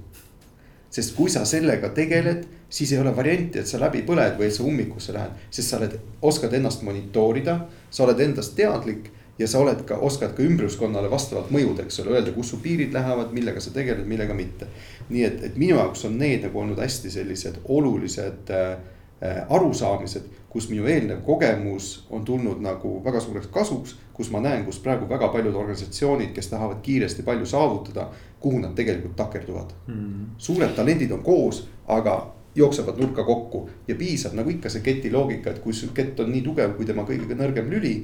sest kui sa sellega tegeled, siis ei ole varianti, et sa läbi põled või et sa ummikusse lähed, sest sa oled, oskad ennast monitoorida, sa oled endast teadlik ja sa oled ka, oskad ka ümbruskonnale vastavalt mõjuda, eks ole, öelda, kus su piirid lähevad, millega sa tegeled, millega mitte. nii et, et minu jaoks on need nagu olnud hästi sellised olulised äh, arusaamised kus minu eelnev kogemus on tulnud nagu väga suureks kasuks. kus ma näen, kus praegu väga paljud organisatsioonid, kes tahavad kiiresti palju saavutada, kuhu nad tegelikult takerduvad mm. suured talendid on koos, aga jooksevad nurka kokku ja piisab nagu ikka see keti loogika, et kui su kett on nii tugev, kui tema kõige nõrgem lüli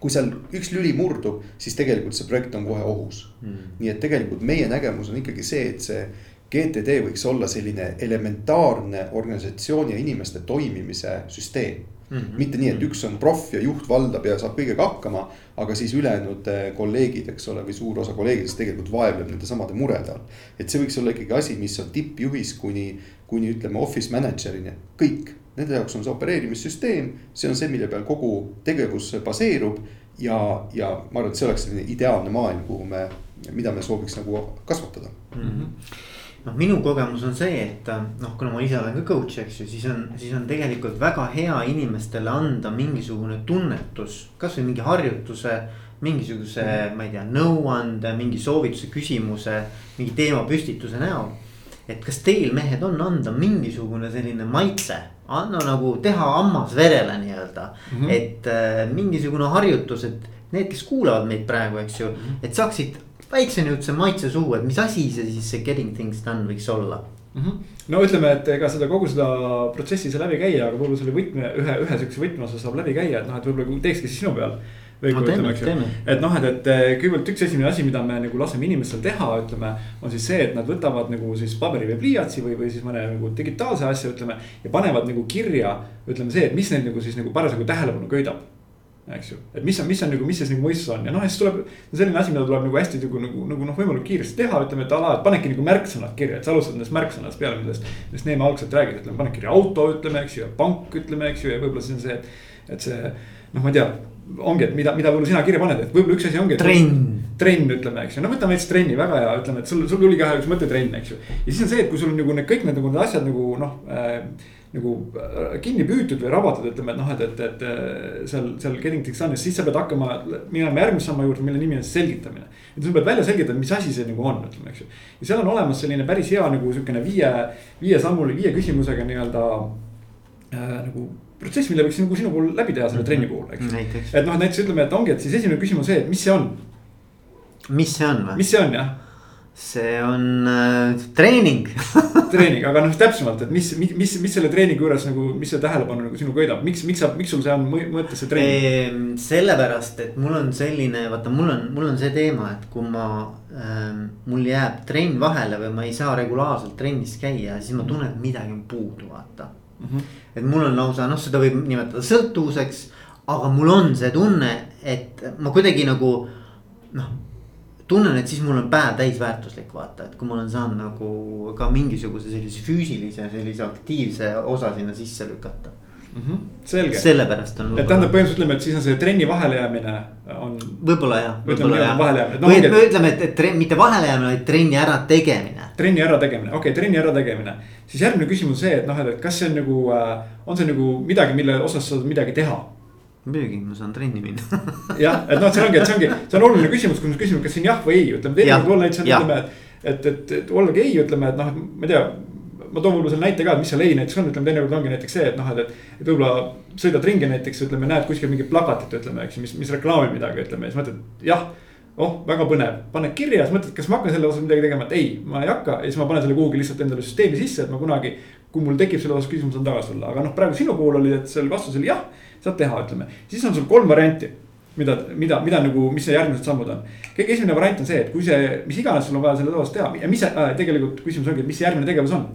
kui seal üks lüli murdub, siis tegelikult see projekt on kohe ohus mm.. nii et tegelikult meie nägemus on ikkagi see, et see GTD võiks olla selline elementaarne organisatsiooni ja inimeste toimimise süsteem mm. -hmm. mitte nii, et üks on proff ja juht valdab ja saab kõigega hakkama, aga siis ülejäänud eh, kolleegid, eks ole, või suur osa kolleegidest tegelikult vaevleb nende samade murede all. et see võiks olla ikkagi asi, mis on tippjuhis kuni, kuni ütleme office manager'ini, kõik. Nende jaoks on see opereerimissüsteem, see on see, mille peal kogu tegevus baseerub ja, ja ma arvan, et see oleks selline ideaalne maailm, kuhu me, mida me sooviks nagu kasvatada mm. -hmm noh, minu kogemus on see, et noh, kuna ma ise olen ka coach, eks ju, siis on, siis on tegelikult väga hea inimestele anda mingisugune tunnetus, kasvõi mingi harjutuse. mingisuguse, ma ei tea, nõuande, mingi soovituse, küsimuse, mingi teemapüstituse näol. et kas teil mehed on anda mingisugune selline maitse, anna nagu teha hammas verele nii-öelda mm, -hmm. et äh, mingisugune harjutus, et need, kes kuulavad meid praegu, eks ju, mhm. et saaksid väikse niisuguse maitse suhu, et mis asi see siis see getting things done võiks olla mm? -hmm. no ütleme, et ega seda kogu seda protsessi ei saa läbi käia, aga võib-olla selle võtme, ühe, ühe sihukese võtmeosa saab läbi käia, et noh, et võib-olla teekski sinu peal. No, teeme, teeme. et noh, et, et kõigepealt üks esimene asi, mida me nagu laseme inimestel teha, ütleme. on siis see, et nad võtavad nagu siis paberi või pliiatsi või, või siis mõne nagu digitaalse asja, ütleme. ja panevad nagu kirja, ütleme see, et mis neil nagu siis nagu parasjagu tähelepanu köidab eks ju, et mis on, mis on nagu, mis siis nagu mõistus on ja noh, siis tuleb selline asi, mida tuleb nagu hästi nagu, nagu, nagu noh, võimalikult kiiresti teha, ütleme, et ala, et panedki nagu märksõnad kirja, et sa alustad nendest märksõnadest peale, millest. millest Neeme algselt räägib, ütleme, paned kirja auto, ütleme, eks ju, ja pank, ütleme, eks ju, ja võib-olla siis on see, et. et see noh, ma ei tea, ongi, et mida, mida võib-olla sina kirja paned, et võib-olla üks asi ongi. trenn. trenn, ütleme, eks ju, no võtame näiteks trenni, väga hea, ütleme, et sul, sul tuli kohe üks mõte trenn, eks ju. ja siis on see, et kui sul on nagu need kõik need nagu need asjad nagu noh äh, nagu äh, kinni püütud või rabatud, ütleme, et noh, et, et, et äh, seal, seal Getting Things Done'is, siis sa pead hakkama minema järgmise samma juurde, mille nimi on selgitamine. et sa pead välja selgitama, mis asi see nagu on, ütleme, eks ju. ja seal on olemas selline päris hea nagu sihukene viie, viie sammuli, viie küsimusega nii-öelda äh, nagu protsess, mille võiks nagu sinu puhul läbi teha selle trenni puhul, eks. et noh, näiteks ütleme, et ongi, et siis esimene küsimus see, et mis see on. mis see on või? mis see on jah see on äh, treening (laughs) treening, aga noh, täpsemalt, et mis, mis, mis selle treeningi juures nagu, mis see tähelepanu nagu sinu köidab, miks, miks sa, miks sul see on mõttes see treening ehm,? sellepärast, et mul on selline, vaata, mul on, mul on see teema, et kui ma ähm,, mul jääb trenn vahele või ma ei saa regulaarselt trennis käia, siis ma tunnen, et midagi on puudu, vaata mm. -hmm. et mul on lausa noh, seda võib nimetada sõltuvuseks, aga mul on see tunne, et ma kuidagi nagu noh tunnen, et siis mul on päev täisväärtuslik, vaata, et kui ma olen saanud nagu ka mingisuguse sellise füüsilise, sellise aktiivse osa sinna sisse lükata mm. -hmm. selge. sellepärast on. et tähendab põhimõtteliselt ütleme, et siis on see trenni vahelejäämine on. võib-olla jah. ütleme nii-öelda vahelejäämine no,. või et me ütleme, et, et trenn, mitte vahelejäämine, vaid trenni ärategemine. trenni ärategemine, okei okay,, trenni ärategemine. siis järgmine küsimus see, et noh, et kas see on nagu, äh, on see nagu midagi, mille osas sa saad midagi teha muidugi, ma saan trenni minna (laughs) jah, et noh, see ongi, et see ongi, see on oluline küsimus, kui me küsime, kas siin jah või ei, ütleme teinekord olla näiteks on, ütleme, et. et, et, et ollagi ei, ütleme, et noh, et ma ei tea. ma toon võib-olla selle näite ka, et mis seal ei näiteks on, ütleme teinekord ongi näiteks see, et noh, et, et. et võib-olla sõidad ringi näiteks, ütleme, näed kuskil mingit plakatit, ütleme, eks ju, mis, mis reklaamib midagi, ütleme, siis mõtled, jah oh, väga põnev, paned kirja, siis mõtled, kas ma hakkan selle osas midagi tegema, et ei, ma ei hakka ja siis ma panen selle kuhugi lihtsalt endale süsteemi sisse, et ma kunagi. kui mul tekib selle osas küsimus, saan tagasi tulla, aga noh, praegu sinu puhul oli, et seal vastus oli jah saad teha, ütleme. siis on sul kolm varianti, mida, mida, mida nagu, mis see järgmised sammud on. kõige esimene variant on see, et kui see, mis iganes sul on vaja selle osas teha ja mis äh, tegelikult küsimus ongi, et mis järgmine tegevus on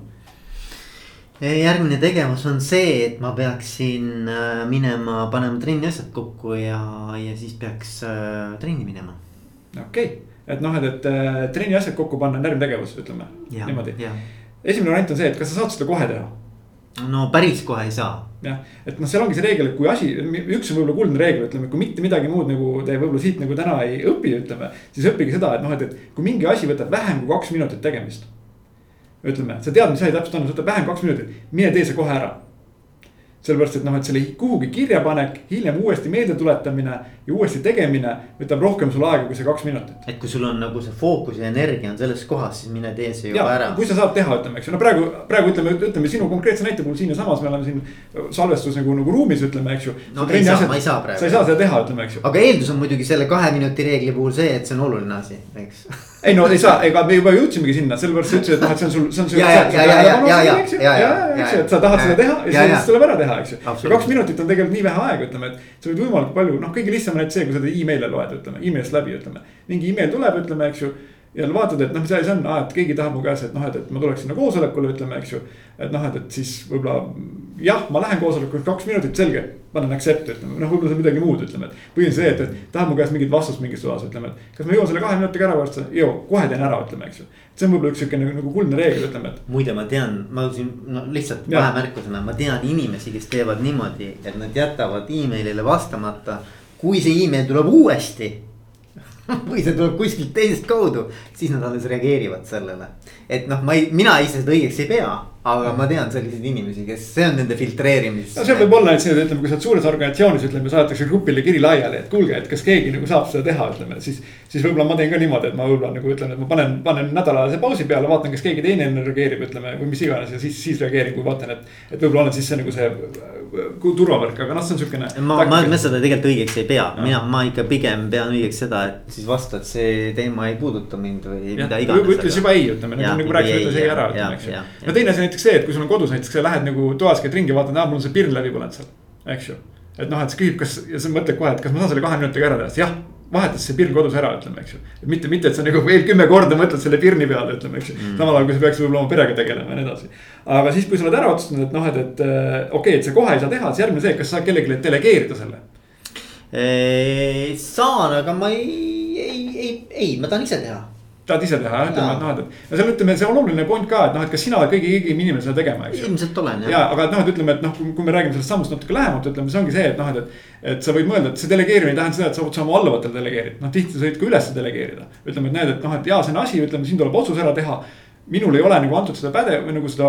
järgmine tegevus on see, et ma peaksin äh, minema, panema trenni asjad kokku ja, ja siis peaks äh, trenni minema. okei okay., et noh, et, et äh, trenni asjad kokku panna on järgmine tegevus, ütleme niimoodi. esimene variant on see, et kas sa saad seda kohe teha? No päris kohe ei saa jah, et noh, seal ongi see reegel, et kui asi, üks on võib-olla kuldne reegel, ütleme, kui mitte midagi muud nagu te võib-olla siit nagu täna ei õpi, ütleme. siis õppige seda, et noh, et, et kui mingi asi võtab vähem kui kaks minutit tegemist. ütleme, sa tead, mis asi täpselt on, see võtab vähem kaks minutit, mine tee see kohe ära sellepärast, et noh, et selle kuhugi kirjapanek, hiljem uuesti meeldetuletamine ja uuesti tegemine võtab rohkem sul aega kui see kaks minutit. et kui sul on nagu see fookus ja energia on selles kohas, siis mine tee see juba ja, ära. kui sa saad teha, ütleme, eks ju, no praegu, praegu ütleme, ütleme sinu konkreetse näite puhul siinsamas me oleme siin salvestus nagu, nagu ruumis, ütleme, eks ju. no ei saa, ma ei saa praegu. sa ei saa seda teha, ütleme, eks ju. aga eeldus on muidugi selle kahe minuti reegli puhul see, et see on oluline asi, eks (laughs) ei no ei saa, ega me juba jõudsimegi sinna, sellepärast sa ütlesid, et noh, et see on sul, see on sul. ja, ja, ja, ja, ja, ja, ja, ja, eks ju, et sa tahad seda teha ja siis tuleb ära teha, eks ju. ja kaks minutit on tegelikult nii vähe aega, ütleme, et sa võid võimalikult palju, noh, kõige lihtsam on näiteks see, kui sa email'e loed, ütleme, email'ist läbi, ütleme. mingi email tuleb, ütleme, eks ju ja vaatad, et noh, mis asi see on, et keegi tahab mu käest, et noh, et, et ma tuleks sinna koosolekule, ütleme, eks ju. et noh, et, et siis võib-olla jah, ma lähen koosolekule kaks minutit, selge, panen accept, ütleme, noh, võib-olla see on midagi muud, ütleme, et. või on see, et, et tahab mu käest mingit vastust mingis osas, ütleme, et kas ma jõuan selle kahe minutiga ära varsti, jõu, kohe teen ära, ütleme, eks ju. see on võib-olla üks sihuke nagu, nagu kuldne reegel, ütleme, et. muide, ma tean, ma siin no lihtsalt vahemärkusena, ma tean inimesi, kes teevad niimoodi, et nad jätavad emailile vastamata. kui see email tuleb uuesti (laughs) või see tuleb kuskilt teisest kaudu, siis nad alles reageerivad sellele. et noh, ma ei, mina ise seda õigeks ei pea aga ma tean selliseid inimesi, kes, see on nende filtreerimis. no see võib olla, et see, ütleme, kui sa oled suures organisatsioonis, ütleme, saadetakse grupile kiri laiali, et kuulge, et kas keegi nagu saab seda teha, ütleme, siis. siis võib-olla ma teen ka niimoodi, et ma võib-olla nagu ütlen, et ma panen, panen nädalase pausi peale, vaatan, kas keegi teine enne reageerib, ütleme või mis iganes ja siis, siis reageerin, kui vaatan, et. et võib-olla olen siis see nagu see turvavõrk, aga noh, see on siukene. ma, ma, ma seda tegelikult õigeks ei pea, mina, ma ikka pigem pean õigeks seda, et siis vastu, et see teema ei puuduta mind või ja, mida iganes. ütles juba ei, ütleme nagu, nagu rääkisime, ütles ei ära, ütleme, eks ju. no teine asi näiteks see, et kui sul on kodus näiteks sa lähed nagu toas käid ringi, vaatad, aa mul on see pirn läbi põlenud seal, eks ju. et noh, et sa küsib, kas ja sa mõtled kohe, et kas ma saan selle kahe minutiga ära teha, siis jah vahetas see pirn kodus ära, ütleme, eks ju. et mitte, mitte, et sa nagu veel kümme korda mõtled selle pirni peale, ütleme, eks ju mm.. samal ajal kui sa peaksid võib-olla oma perega tegelema ja nii edasi. aga siis, kui sa oled ära otsustanud, et noh, et, et äh, okei okay,, et sa kohe ei saa teha, siis järgmine see, kas sa kellelegi delegeerida selle? saan, aga ma ei, ei, ei, ei, ma tahan ise teha tahad ise teha, ütleme, et noh, et. no seal ütleme, see on oluline point ka, et noh, et kas sina oled kõige õigem inimene seda tegema, eks ju. ilmselt olen jah. ja, aga et noh, et ütleme, et noh, kui me räägime sellest sammust natuke lähemalt, ütleme, see ongi see, et noh, et, et. et sa võid mõelda, et see delegeerimine ei tähenda seda, et sa saad oma alluvatele delegeerida, noh tihti sa võid ka üles delegeerida. ütleme, et näed, et noh, et jaa, see on asi, ütleme, siin tuleb otsus ära teha minul ei ole nagu antud seda päde- või nagu seda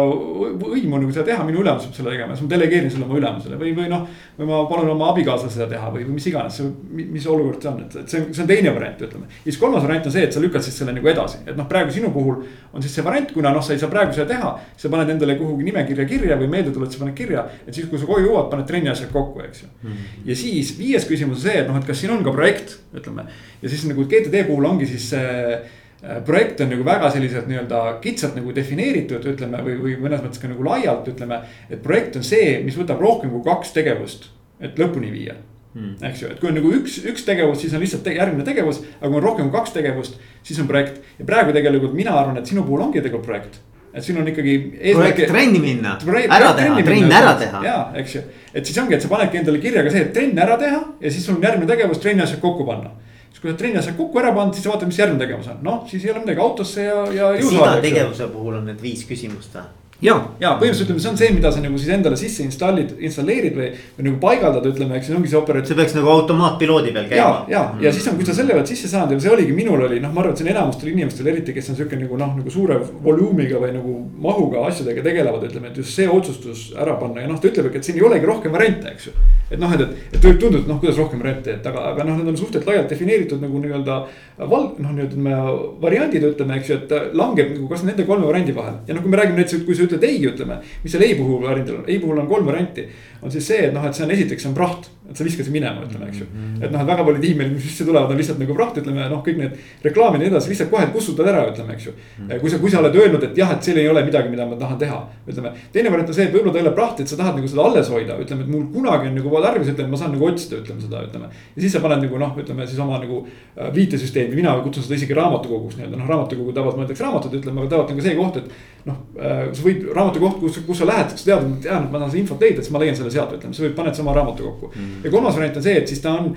võimu nagu seda teha, minu ülemus peab selle tegema, siis ma delegeerin selle oma ülemusele või, või noh. või ma palun oma abikaasal seda teha või, või mis iganes, mis olukord see on, et, et see on, see on teine variant, ütleme. ja siis kolmas variant on see, et sa lükkad siis selle nagu edasi, et noh, praegu sinu puhul on siis see variant, kuna noh, sa ei saa praegu seda teha. sa paned endale kuhugi nimekirja kirja või meeldetuletusi paned kirja, et siis, kui sa koju jõuad, paned trenni asjad kokku, eks ju mm. -hmm. ja siis viies küsimus on see, et noh, et kas siin on ka projekt, ütleme ja siis nagu GTD puhul ongi siis see Äh, projekt on nagu väga selliselt nii-öelda kitsalt nagu defineeritud, ütleme või, või mõnes mõttes ka nagu laialt ütleme. et projekt on see, mis võtab rohkem kui kaks tegevust, et lõpuni viia hmm.. eks ju, et kui on nagu üks, üks tegevus, siis on lihtsalt te järgmine tegevus, aga kui on rohkem kui kaks tegevust, siis on projekt. ja praegu tegelikult mina arvan, et sinu puhul ongi tegelikult projekt et siin on ikkagi. projekt trenni minna, ära teha, trenn ära teha. ja, eks ju, et siis ongi, et sa panedki endale kirja ka see, et trenn ära teha ja siis sul on järgmine tegevus trenni asjad kokku panna kui sa trenni asjad kokku ära pannud, siis vaatad, mis järgmine tegevus on, noh siis ei ole midagi autosse ja, ja. iga tegevuse puhul on need viis küsimust või? Ja, ja põhimõtteliselt ütleme, see on see, mida sa nagu siis endale sisse installid, installeerid või, või nagu paigaldad, ütleme, eks see ongi see operat-. see peaks nagu automaatpiloodi peal käima. ja, ja mm., ja siis on, kui sa selle oled sisse saanud ja see oligi, minul oli noh, ma arvan, et see on enamustel inimestel eriti, kes on sihuke nagu noh, nagu suure volüümiga või nagu mahuga asjadega tegelevad, ütleme, et just see otsustus ära panna ja noh, ta ütlebki, et siin ei olegi rohkem variante, eks ju. et noh, et, et, et võib tunduda, et noh, kuidas rohkem variante, et aga, aga noh, need on suhteliselt laialt defineeritud nagu nii-öelda val-, noh, nii-öelda variandid, ütleme, eks ju, et langeb nagu kas nende kolme variandi vahel ja noh, kui me räägime näiteks, kui sa ütled ei, ütleme mis seal ei puhul variandil on, ei puhul on kolm varianti. On siis see, et noh, et see on esiteks on praht, et sa viskasid minema, ütleme, eks ju. Mhm. et noh, et väga paljud emailid, mis sisse tulevad, on lihtsalt nagu praht, ütleme noh, kõik need reklaamid ja nii edasi, lihtsalt kohe kustutad ära, ütleme, eks ju. Mhm. kui sa, kui sa oled öelnud, et jah, et seal ei ole midagi, mida ma tahan teha, ütleme. teine variant on see, et võib-olla ta ei ole praht, et sa tahad nagu seda alles hoida, ütleme, et mul kunagi on nagu tarvis, ütleme, ma saan nagu otsida, ütleme seda, ütleme. ja siis sa paned nagu noh, ütleme siis oma nagu äh, viitesüsteemi, mina kutsun seda isegi raamatukoguks nii-öelda, noh raamatukogu tavaliselt mõeldakse raamatut, ütleme, aga tavaliselt on ka see koht, et. noh, äh, sa võid raamatukoht, kus, kus sa lähed, sa tead, et tean, et ma tahan seda infot leida, siis ma leian selle sealt, ütleme, sa võid paned sama raamatu kokku mm.. ja kolmas variant on see, et siis ta on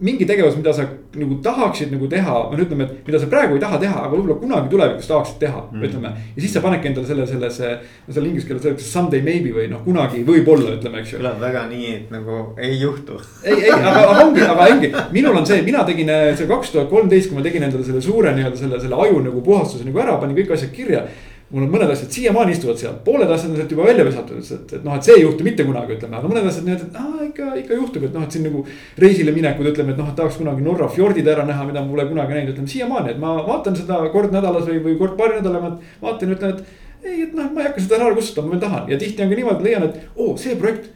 mingi tegevus, mida sa nagu tahaksid nagu teha, või ütleme, et mida sa praegu ei taha teha, aga võib-olla kunagi tulevikus tahaksid teha mm., ütleme. ja siis sa panedki endale selle, sellesse, no seal inglise keeles öeldakse someday maybe või noh, kunagi võib-olla ütleme, eks ju. kõlab väga nii, et nagu ei juhtu. ei, ei, aga, aga ongi, aga ongi, minul on see, mina tegin see kaks tuhat kolmteist, kui ma tegin endale selle suure nii-öelda selle, selle aju nagu puhastuse nagu ära, panin kõik asjad kirja mul on mõned asjad siiamaani istuvad seal, pooled asjad on sealt juba välja visatud, ütles, et, et noh, et see ei juhtu mitte kunagi, ütleme, aga mõned asjad niimoodi, et aa ikka, ikka juhtub, et noh, et siin nagu. reisile minekud, ütleme, et noh, et tahaks kunagi Norra fjordid ära näha, mida ma pole kunagi näinud, ütleme siiamaani, et ma vaatan seda kord nädalas või, või kord paari nädala, ma vaatan ja ütlen, et. ei, et noh, ma ei hakka seda ära kustutama, ma tahan ja tihti on ka niimoodi, leian, et oo, see projekt.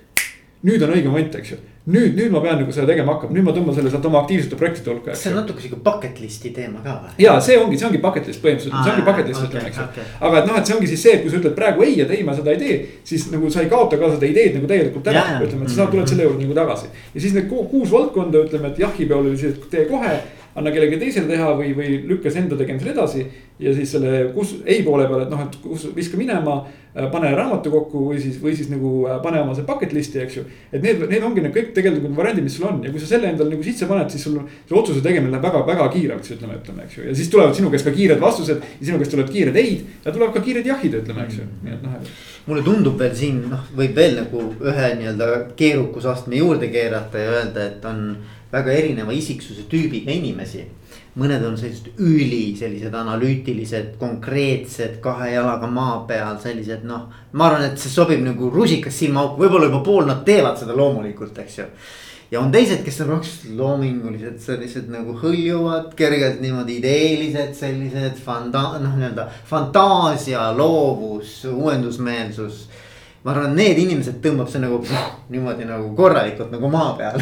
nüüd on õige moment, eks ju nüüd, nüüd ma pean nagu seda tegema hakkama, nüüd ma tõmban selle sealt oma aktiivsete projektide hulka. see on natuke sihuke bucket list'i teema ka või? ja see ongi, see ongi bucket list põhimõtteliselt, see ongi bucket list okay, ütleme, eks ju okay.. aga et noh, et see ongi siis see, et kui sa ütled praegu ei, et ei, ma seda ei tee. siis nagu sa ei kaota ka seda ideed nagu täielikult ära, ütleme, et sa tuled selle juurde nagu tagasi. ja siis need kuus valdkonda, ütleme, et jahi peal oli see, et tee kohe anna kellelegi teisele teha või, või lükkas enda tegemisel edasi. ja siis selle kus ei poole peal, et noh, et kus viska minema, pane raamatu kokku või siis, või siis nagu äh, pane oma see bucket list'i, eks ju. et need, need ongi need kõik tegelikult variandid, mis sul on ja kui sa selle endale nagu sisse paned, siis sul see otsuse tegemine läheb väga, väga kiireks, ütleme, ütleme, eks ju. ja siis tulevad sinu käest ka kiired vastused ja sinu käest tulevad kiired ei ja tulevad ka kiired jahid, ütleme, eks ju, nii et noh mulle tundub veel siin noh, võib veel nagu ühe nii-öelda keerukusastme juurde keerata ja öelda, et on väga erineva isiksuse tüübiga inimesi. mõned on sellised üli sellised analüütilised, konkreetsed, kahe jalaga maa peal, sellised noh. ma arvan, et see sobib nagu rusikas silmaauku, võib-olla juba pool nad teevad seda loomulikult, eks ju ja on teised, kes on rohkem loomingulised, sellised nagu hõljuvad, kergelt niimoodi ideelised, sellised fanta-, noh, nii-öelda fantaasia, loovus, uuendusmeelsus ma arvan, need inimesed tõmbab see nagu niimoodi nagu korralikult nagu maa peal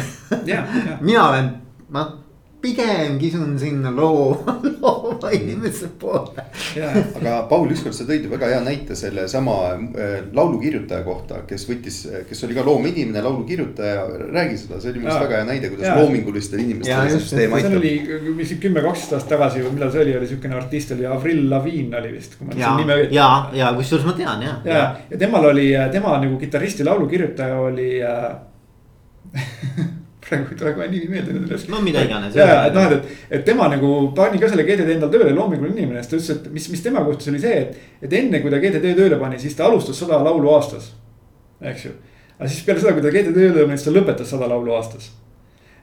(laughs) mina olen, ma pigem kisun sinna loova, (laughs) loova inimese poole. aga Paul, ükskord sa tõid väga hea näite sellesama äh, laulukirjutaja kohta, kes võttis, kes oli ka loomeinimene, laulukirjutaja. räägi seda, see oli minu arust väga hea näide, kuidas ja. loomingulistel inimestel see süsteem aitab. see oli vist kümme, kaksteist aastat tagasi või millal see oli, oli siukene artist oli Avril Lavigne oli vist. ja, ja, ja kusjuures ma tean ja. ja, ja temal oli, tema nagu kitarrist ja laulukirjutaja oli äh, (laughs) praegu ei tule kohe nimi meelde nendest. no mida iganes. ja, et noh, et, et tema nagu pani ka selle GTD endale tööle, loominguline inimene, sest ta ütles, et mis, mis tema kohtus oli see, et. et enne kui ta GTD tööle pani, siis ta alustas sada laulu aastas, eks ju. aga siis peale seda, kui ta GTD tööle pani, siis ta lõpetas sada laulu aastas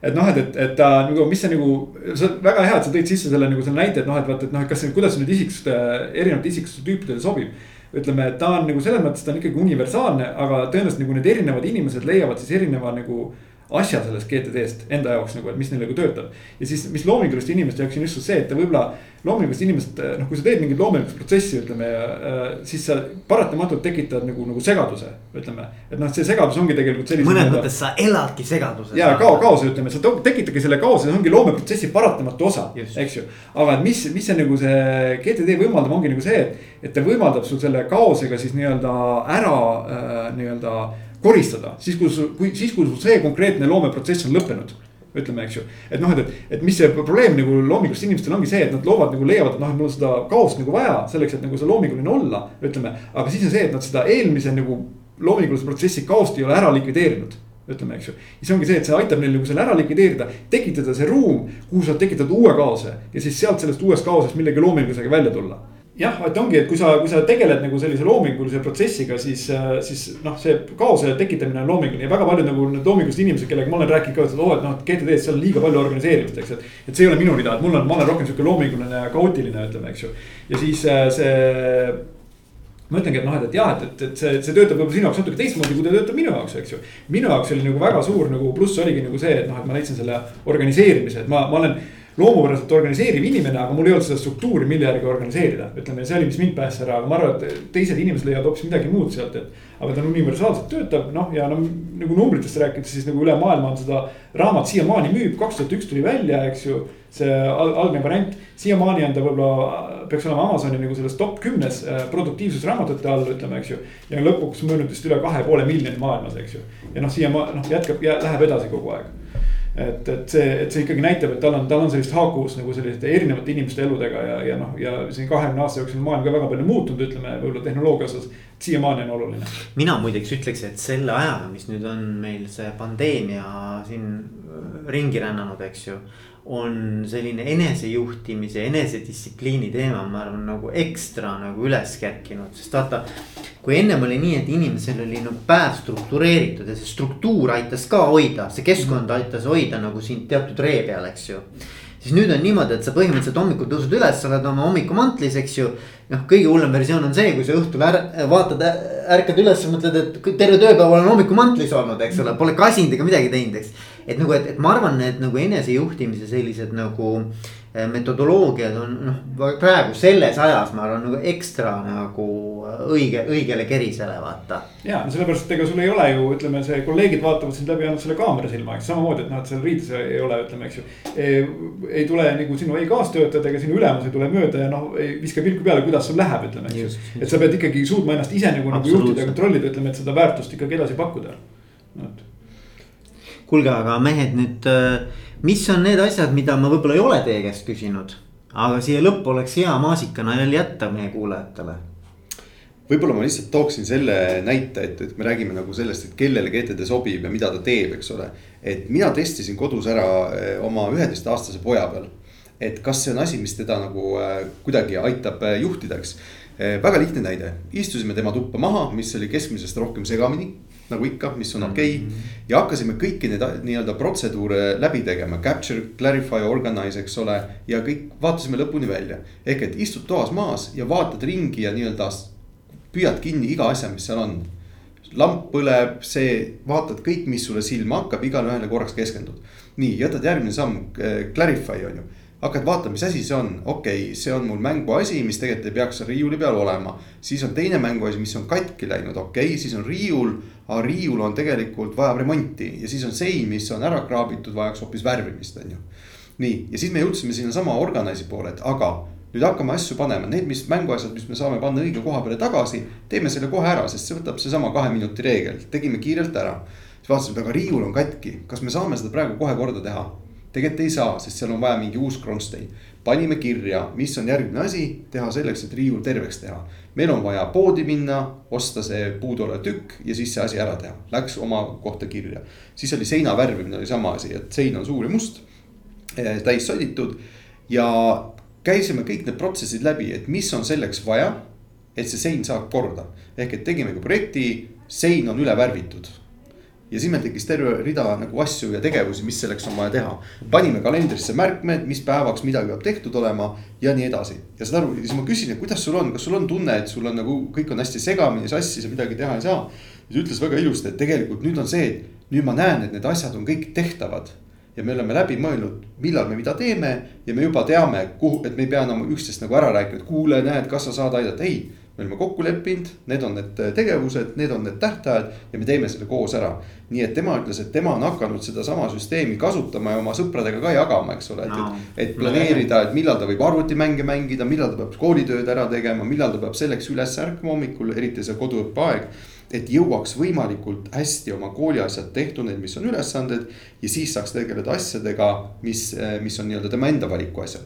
et noh, et, et, et ta nagu, mis see nagu, see on väga hea, et sa tõid sisse selle nagu selle näite, et noh, et vaata, et noh, et kas, kuidas see nüüd isiksuste, erinevate isiksuste tüüpidele sobib. ütleme, et ta on nagu selles mõttes, ta on ikkagi universaalne, aga tõenäoliselt nagu need erinevad inimesed leiavad siis erineva nagu asja sellest GTD-st enda jaoks nagu, et mis neil nagu töötab. ja siis, mis loominguliste inimeste jaoks on just see, et võib-olla loomingulised inimesed, noh, kui sa teed mingit loomingulist protsessi, ütleme äh, siis sa paratamatult tekitad nagu, nagu segaduse, ütleme. et noh, see segadus ongi tegelikult sellise. mõnes mõttes sa eladki segaduses. ja kao, kaose ütleme, sa tekitadki selle kaose, see ongi loomeprotsessi paratamatu osa, eks ju. aga et mis, mis see nagu see GTD võimaldab, ongi nagu see, et, et ta võimaldab sul selle kaosega siis nii-öelda ära äh, nii-öelda koristada, siis kui sul, kui siis, kui sul see konkreetne loomeprotsess on lõppenud ütleme, eks ju, et noh, et, et, mis see probleem nagu loomingulistel inimestel ongi see, et nad loovad nagu leiavad, et noh, et mul on seda kaost nagu vaja selleks, et nagu see loominguline olla, ütleme. aga siis on see, et nad seda eelmise nagu loomingulise protsessi kaost ei ole ära likvideerinud ütleme, eks ju. ja see ongi see, et see aitab neil nagu selle ära likvideerida, tekitada see ruum, kuhu sa tekitad uue kaose ja siis sealt sellest uuest kaosest millegi loomingulisega välja tulla jah, et ongi, et kui sa, kui sa tegeled nagu sellise loomingulise protsessiga, siis, siis noh, see kaose tekitamine on loominguline ja väga paljud nagu need loomingulised inimesed, kellega ma olen rääkinud ka, et oo, et noh, GTD-s seal on liiga palju organiseerimist, eks, et. et see ei ole minu rida, et mul on, ma olen rohkem sihuke loominguline ja kaootiline, ütleme, eks ju. ja siis äh, see ma ütlengi, et noh, et, et jah, et, et, et see, see töötab võib-olla sinu jaoks natuke teistmoodi, kui ta töötab minu jaoks, eks ju. minu jaoks oli nagu väga suur nagu pluss oligi nagu see, et noh, et ma leidsin selle organiseerimise, et ma, ma olen loomupäraselt organiseeriv inimene, aga mul ei olnud seda struktuuri, mille järgi organiseerida. ütleme, see oli, mis mind päästis ära, aga ma arvan, et teised inimesed leiavad hoopis midagi muud sealt, et. aga ta universaalselt töötab, noh ja no nagu numbritest rääkides, siis nagu üle maailma on seda raamat siiamaani müüb, kaks tuhat üks tuli välja, eks ju. see al algne variant, siiamaani on ta võib-olla, peaks olema Amazoni nagu selles top kümnes äh, produktiivsusraamatute all, ütleme, eks ju. ja lõpuks müünud vist üle kahe poole miljoni maailmas, eks ju. ja noh, siiamaani noh jätkab ja läheb edasi kogu aeg et, et see, et see ikkagi näitab, et tal on, tal on sellist haakuvust nagu selliste erinevate inimeste eludega ja, ja noh, ja siin kahekümne aasta jooksul maailm ka väga palju muutunud, ütleme võib-olla tehnoloogia osas. siiamaani on oluline. mina muideks ütleks, et selle ajaga, mis nüüd on meil see pandeemia siin ringi rännanud, eks ju on selline enesejuhtimise, enesedistsipliini teema, ma arvan, nagu ekstra nagu üles kerkinud, sest vaata. Kui ennem oli nii, et inimesel oli nagu päev struktureeritud ja see struktuur aitas ka hoida, see keskkond mhm. aitas hoida nagu sind teatud ree peal, eks ju siis nüüd on niimoodi, et sa põhimõtteliselt hommikul tõused üles, sa oled oma hommikumantlis, eks ju. noh, kõige hullem versioon on see, kui sa õhtul är, vaatad, ärkad üles, mõtled, et terve tööpäev olen hommikumantis olnud, eks ole, pole kasinud ega midagi teinud, eks et nagu, et, et ma arvan, need nagu enesejuhtimise sellised nagu eh, metodoloogiad on noh, praegu selles ajas ma arvan nagu ekstra nagu õige, õigele kerisele vaata. ja no sellepärast, et ega sul ei ole ju ütleme, see kolleegid vaatavad sind läbi ainult selle kaamera silma, eks samamoodi, et noh, et seal riides ei ole, ütleme, eks ju. ei tule nagu sinu ei kaastöötajad ega sinu ülemus ei tule mööda ja noh, viska pilku peale, kuidas sul läheb, ütleme, eks ju. et sa pead ikkagi suutma ennast ise nagu, nagu juhtida ja kontrollida, ütleme, et seda väärtust ikkagi edasi pakkuda no, kuulge, aga mehed nüüd, äh, mis on need asjad, mida ma võib-olla ei ole teie käest küsinud, aga siia lõppu oleks hea maasikana veel jätta meie kuulajatele võib-olla ma lihtsalt tooksin selle näite, et, et me räägime nagu sellest, et kellele GTD sobib ja mida ta teeb, eks ole. et mina testisin kodus ära äh, oma üheteistaastase poja peal. et kas see on asi, mis teda nagu äh, kuidagi aitab juhtida, eks. väga lihtne näide, istusime tema tuppa maha, mis oli keskmisest rohkem segamini nagu ikka, mis on okei okay. mm. -hmm. ja hakkasime kõiki neid nii-öelda protseduure läbi tegema, capture, clarify, organize, eks ole. ja kõik vaatasime lõpuni välja, ehk et istud toas maas ja vaatad ringi ja nii-öelda püüad kinni iga asja, mis seal on. lamp põleb, see, vaatad kõik, mis sulle silma hakkab, igale ühele korraks keskendud. nii, jätad järgmine samm, eh, clarify on ju hakkad vaatama, mis asi see on, okei okay,, see on mul mänguasi, mis tegelikult ei peaks seal riiuli peal olema. siis on teine mänguasi, mis on katki läinud, okei okay,, siis on riiul, aga riiul on tegelikult vajab remonti. Ja siis on sein, mis on ära kraabitud, vajaks hoopis värvimist, on ju. nii, ja siis me jõudsime sinnasama organize'i poole, et aga nüüd hakkame asju panema, need, mis mänguasjad, mis me saame panna õige koha peale tagasi, teeme selle kohe ära, sest see võtab seesama kahe minuti reegel, tegime kiirelt ära. siis vaatasime, et aga riiul on katki, kas me saame seda praegu kohe korda teha tegelikult ei saa, sest seal on vaja mingi uus kronstein. panime kirja, mis on järgmine asi, teha selleks, et riiul terveks teha. meil on vaja poodi minna, osta see puuduolev tükk ja siis see asi ära teha. Läks oma kohta kirja. siis oli seina värvimine oli sama asi, et sein on suur ja must, eh, täis soditud. ja käisime kõik need protsessid läbi, et mis on selleks vaja, et see sein saab korda. ehk et tegime ka projekti, sein on üle värvitud ja siis meil tekkis terve rida nagu asju ja tegevusi, mis selleks on vaja teha. panime kalendrisse märkmed, mis päevaks midagi peab tehtud olema ja nii edasi. ja saad aru, siis ma küsin, et kuidas sul on, kas sul on tunne, et sul on nagu kõik on hästi segamini sassis ja midagi teha ei saa. ja ta ütles väga ilusti, et tegelikult nüüd on see, et nüüd ma näen, et need asjad on kõik tehtavad ja me oleme läbi mõelnud, millal me mida teeme ja me juba teame, kuhu, et me ei pea enam üksteist nagu ära rääkima, et kuule, näed, kas sa saad aidata, ei me oleme kokku leppinud, need on need tegevused, need on need tähtajad ja me teeme selle koos ära. nii et tema ütles, et tema on hakanud sedasama süsteemi kasutama ja oma sõpradega ka jagama, eks ole, et no., et, et planeerida, et millal ta võib arvutimänge mängida, millal ta peab koolitööd ära tegema, millal ta peab selleks üles ärkama hommikul, eriti see koduõppeaeg et jõuaks võimalikult hästi oma kooliasjad tehtud, need, mis on ülesanded. ja siis saaks tegeleda asjadega, mis, mis on nii-öelda tema enda valiku asjad.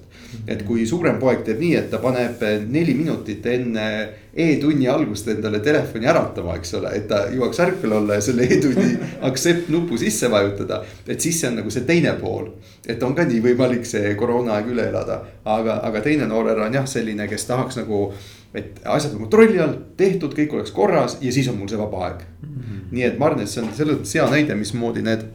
et kui suurem poeg teeb nii, et ta paneb neli minutit enne e-tunni algust endale telefoni äratama, eks ole, et ta jõuaks ärkvel olla ja selle e-tunni (laughs) accept nupu sisse vajutada. et siis see on nagu see teine pool, et on ka nii võimalik see koroonaaeg üle elada, aga, aga teine noorhärra on jah, selline, kes tahaks nagu et asjad on kontrolli all, tehtud, kõik oleks korras ja siis on mul see vaba aeg mm. -hmm. nii et ma arvan, et see on selles mõttes hea näide, mismoodi need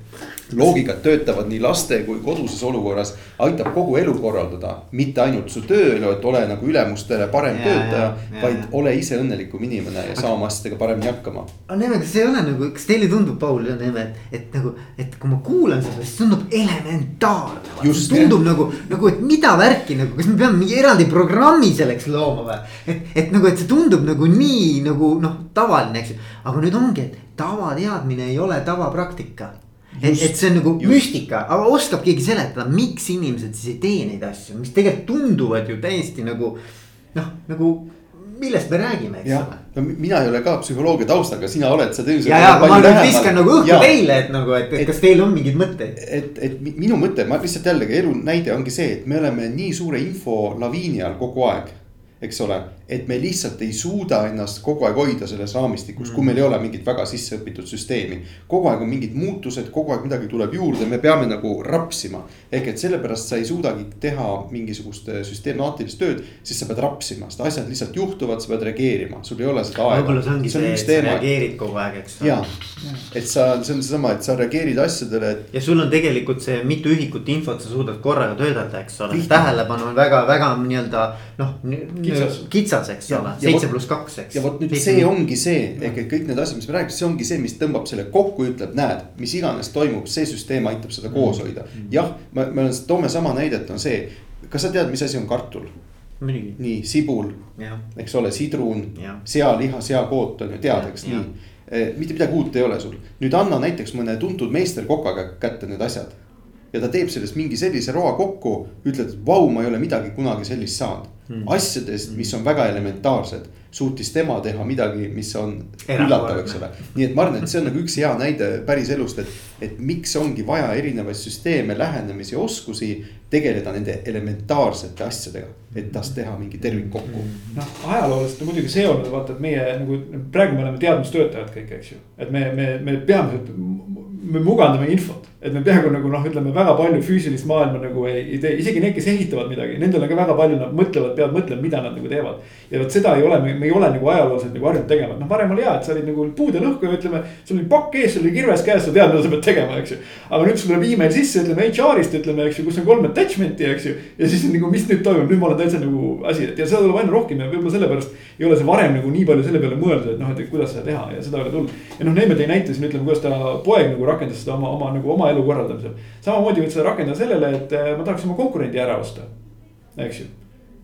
loogikad töötavad nii laste kui koduses olukorras. aitab kogu elu korraldada, mitte ainult su tööelu, et ole nagu ülemustele parem ja, töötaja, vaid ja. ole ise õnnelikum inimene ja saa oma asjadega paremini hakkama. aga Neme, kas ei ole nagu, kas teile tundub, Paul ja Neme, et, et nagu, et kui ma kuulan seda, siis tundub elementaarne. tundub jah. nagu, nagu, et mida värki nagu, kas me peame mingi eraldi programmi selleks looma või? et, et nagu, et see tundub nagu nii nagu noh, tavaline, eks ju, aga nüüd ongi, et tavateadmine ei ole tavapraktika et, et see on nagu just. müstika, aga oskab keegi seletada, miks inimesed siis ei tee neid asju, mis tegelikult tunduvad ju täiesti nagu noh, nagu millest me räägime, eks ole. no mina ei ole ka psühholoogia taustaga, sina oled seda ilmselt. ja, ja aga ma nüüd viskan nagu õhku ja. teile, et nagu, et, et kas teil on mingeid mõtteid? et, et minu mõte, ma lihtsalt jällegi elu näide ongi see, et me oleme nii suure infolaviini all kogu aeg eks ole, et me lihtsalt ei suuda ennast kogu aeg hoida selles raamistikus mm., kui meil ei ole mingit väga sisse õpitud süsteemi. kogu aeg on mingid muutused, kogu aeg midagi tuleb juurde, me peame nagu rapsima. ehk et sellepärast sa ei suudagi teha mingisugust äh, süstemaatilist tööd, sest sa pead rapsima, sest asjad lihtsalt juhtuvad, sa pead reageerima, sul ei ole seda aega. võib-olla see ongi see, see, et sa reageerid kogu aeg, eks. ja, et sa, see on seesama, et sa reageerid asjadele et.... ja sul on tegelikult see mitu ühikut infot sa suudad korraga töödelda, eks ole, tähelepanu on väga, väga nii-öelda noh kitsas, kitsas, eks ja, ole, seitse pluss kaks, eks. ja vot nüüd Seitse see ongi see, ehk et kõik need asjad, mis me rääkisime, see ongi see, mis tõmbab selle kokku, ütleb, näed, mis iganes toimub, see süsteem aitab seda koos mm. hoida. jah, me, me toome sama näidet, on see, kas sa tead, mis asi on kartul? nii, sibul, eks ole, sidrun, sealiha, seakoot on ju, tead, eks nii. Eh, mitte midagi uut ei ole sul, nüüd anna näiteks mõne tuntud meisterkokaga kätte need asjad ja ta teeb sellest mingi sellise roa kokku, ütled, et vau, ma ei ole midagi kunagi sellist saanud. Mm.. asjadest, mis on väga elementaarsed, suutis tema teha midagi, mis on üllatav, eks ole. nii et ma arvan, et see on nagu üks hea näide päris elust, et, et miks ongi vaja erinevaid süsteeme, lähenemisi, oskusi tegeleda nende elementaarsete asjadega, et tast teha mingi tervik kokku. noh, ajalooliselt on muidugi see olnud, vaata, et meie nagu praegu me oleme teadmustöötajad kõik, eks ju, et me, me, me peamiselt me mugandame infot et me peaaegu nagu noh, ütleme väga palju füüsilist maailma nagu ei, ei tee, isegi need, kes ehitavad midagi, nendel on ka väga palju, nad mõtlevad, peavad mõtlema, mida nad nagu teevad. ja vot seda ei ole, me ei ole nagu ajalooliselt nagu harjunud tegema, et noh, varem oli hea, et sa olid nagu puude lõhku ja ütleme. sul oli pakk ees, sul oli kirves käes, sa tead, mida sa pead tegema, eks ju. aga nüüd sul tuleb email sisse, ütleme HR-ist ütleme, eks ju, kus on kolm attachment'i, eks ju. ja siis nagu, mis nüüd toimub, nüüd ma olen täitsa nagu asi, et ja seda tuleb aina rohkem ja võib-olla sellepärast ei ole see varem nagu nii palju selle peale mõeldud, et noh, et kuidas seda teha ja seda ei ole tulnud. ja noh, Neeme tõi näite siin, ütleme, kuidas ta poeg nagu rakendas seda oma, oma nagu oma elu korraldamisel. samamoodi võid seda rakendada sellele, et eh, ma tahaks oma konkurendi ära osta, eks ju.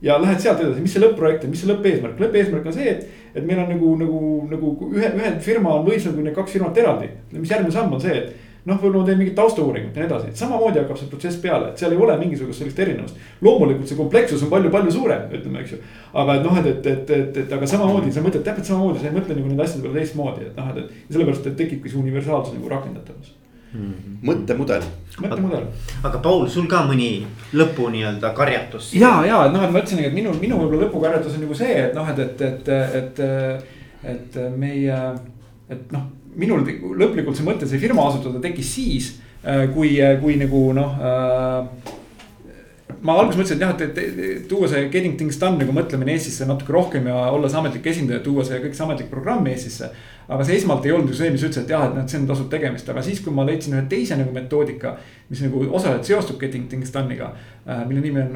ja lähed sealt edasi, mis see lõpp-projekt on, mis see lõppeesmärk, lõppeesmärk on see, et, et meil on nagu, nagu, nagu ühe, ühe firma on võimsam kui need kaks firmat eraldi. mis järgmine samm on see, et noh, võib-olla ma teen mingit taustauuringut ja nii edasi, et samamoodi hakkab see protsess peale, et seal ei ole mingisugust sellist erinevust. loomulikult see komplekssus on palju-palju suurem, ütleme, eks ju. aga et noh, et, et, et, et, et aga samamoodi sa mõtled täpselt samamoodi, sa ei mõtle nagu nende asjade peale teistmoodi, et noh, et, et sellepärast, et tekibki see universaalsus nagu rakendatavus mm -hmm. mõttemudel. mõttemudel. aga Paul, sul ka mõni lõpu nii-öelda karjatus? ja, ja et noh, et ma ütlesingi, et minu, minu võib-olla lõpukarjatus on nagu see, et noh, et, et, et, et, et meie, et noh minul lõplikult see mõte, see firma asutada tekkis siis, äh, kui, äh, kui nagu noh äh, ma alguses mõtlesin, et jah, et, et tuua see Getting Things Done nagu mõtlemine Eestisse natuke rohkem ja olla see ametlik esindaja, tuua see kõik see ametlik programm Eestisse. Aga see esmalt ei olnud ju see, mis ütles, et jah, et noh, see on tasuv tegemist, aga siis, kui ma leidsin ühe teise nagu metoodika. mis nagu osaliselt seostub Getting Things Done'iga äh,, mille nimi on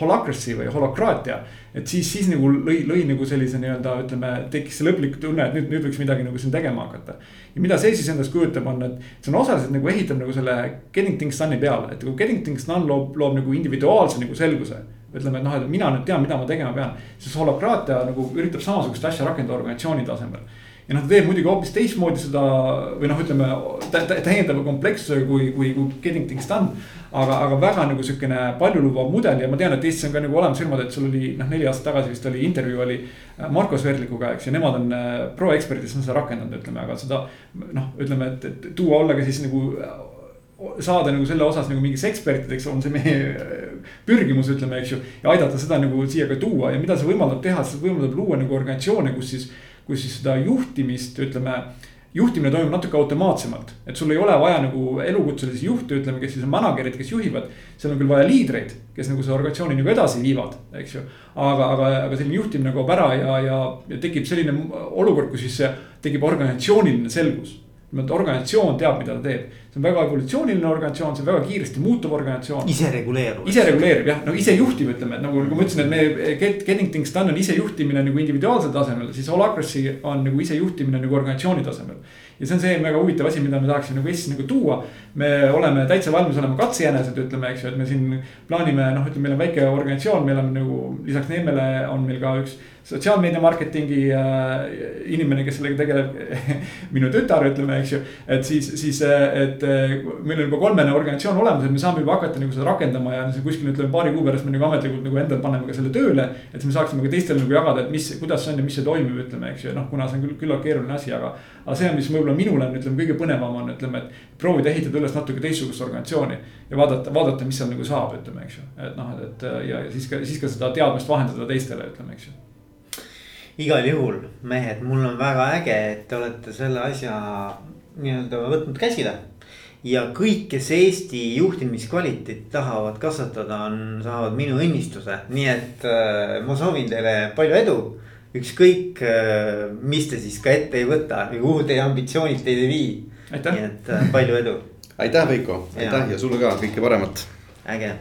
holacracy või holokraatia. et siis, siis nagu lõi, lõi nagu sellise nii-öelda ütleme, tekkis see lõplik tunne, et nüüd, nüüd võiks midagi nagu siin tegema hakata. ja mida see siis endast kujutab, on, et see on osaliselt nagu ehitab nagu selle Getting Things Done'i peale, et kui Getting Things Done loob, loob nagu individuaalse nagu selguse ütleme, et noh, et mina nüüd tean, mida ma tegema pean, siis holokraatia nagu üritab samasugust asja rakendada organisatsiooni tasemel ja noh, ta teeb muidugi hoopis teistmoodi seda või noh, ütleme täiendava komplekssusega kui, kui, kui Getting Things Done. aga, aga väga nagu sihukene paljulubav mudel ja ma tean, et Eestis on ka nagu olemas firmad, et sul oli noh, neli aastat tagasi vist oli intervjuu oli. Äh, Marko Sverdlikuga, eks ju, nemad on äh, pro-eksperdid, kes on seda rakendanud, ütleme, aga seda noh, ütleme, et, et tuua olla ka siis nagu äh, saada nagu selle osas nagu mingiks ekspertideks on see meie pürgimus, ütleme, eks ju. ja aidata seda nagu siia ka tuua ja mida see võimaldab teha, see võimaldab luua nagu organisatsioone, kus siis kus siis seda juhtimist, ütleme juhtimine toimub natuke automaatsemalt, et sul ei ole vaja nagu elukutselisi juhte, ütleme, kes siis on manager'id, kes juhivad. seal on küll vaja liidreid, kes nagu seda organisatsiooni nagu edasi viivad, eks ju. aga, aga, aga selline juhtimine kaob ära ja, ja, ja tekib selline olukord, kus siis tekib organisatsiooniline selgus et organisatsioon teab, mida ta teeb. see on väga evolutsiooniline organisatsioon, see on väga kiiresti muutuv organisatsioon. isereguleeruv. isereguleerib jah, no isejuhtiv, ütleme, et nagu, nagu ma ütlesin, et meie get, getting things done on isejuhtimine nagu individuaalsel tasemel, siis holacracy on nagu isejuhtimine nagu organisatsiooni tasemel. ja see on see väga huvitav asi, mida me tahaksime nagu Eestis nagu tuua. me oleme täitsa valmis olema katsejänesed, ütleme, eks ju, et me siin plaanime, noh, ütleme, meil on väike organisatsioon, meil on nagu lisaks Neemele on meil ka üks sotsiaalmeedia marketingi äh, inimene, kes sellega tegeleb (laughs) minu tütar, ütleme, eks ju. et siis, siis, äh, et äh, meil on juba kolmene organisatsioon olemas, et me saame juba hakata nagu seda rakendama ja kuskil ütleme paari kuu pärast me nagu ametlikult nagu endal paneme ka selle tööle. et siis me saaksime ka teistele nagu jagada, et mis, kuidas see on ja mis see toimib, ütleme, eks ju, noh, kuna see on küll küllalt keeruline asi, aga. aga see on, mis võib-olla minule on, ütleme, kõige põnevam on, ütleme, et proovida ehitada üles natuke teistsugust organisatsiooni. ja vaadata, vaadata, mis seal nagu saab, ütleme, eks ju, et noh, et ja siis ka, siis ka seda teadmist vahendada teistele, ütleme, eks ju igal juhul mehed, mul on väga äge, et te olete selle asja nii-öelda võtnud käsile. ja kõik, kes Eesti juhtimiskvaliteeti tahavad kasvatada, on, saavad minu õnnistuse, nii et äh, ma soovin teile palju edu. ükskõik äh,, mis te siis ka ette ei võta või kuhu teie ambitsioonid teid ei vii. nii et äh, palju edu. aitäh, Veiko, aitäh ja. ja sulle ka kõike paremat. äge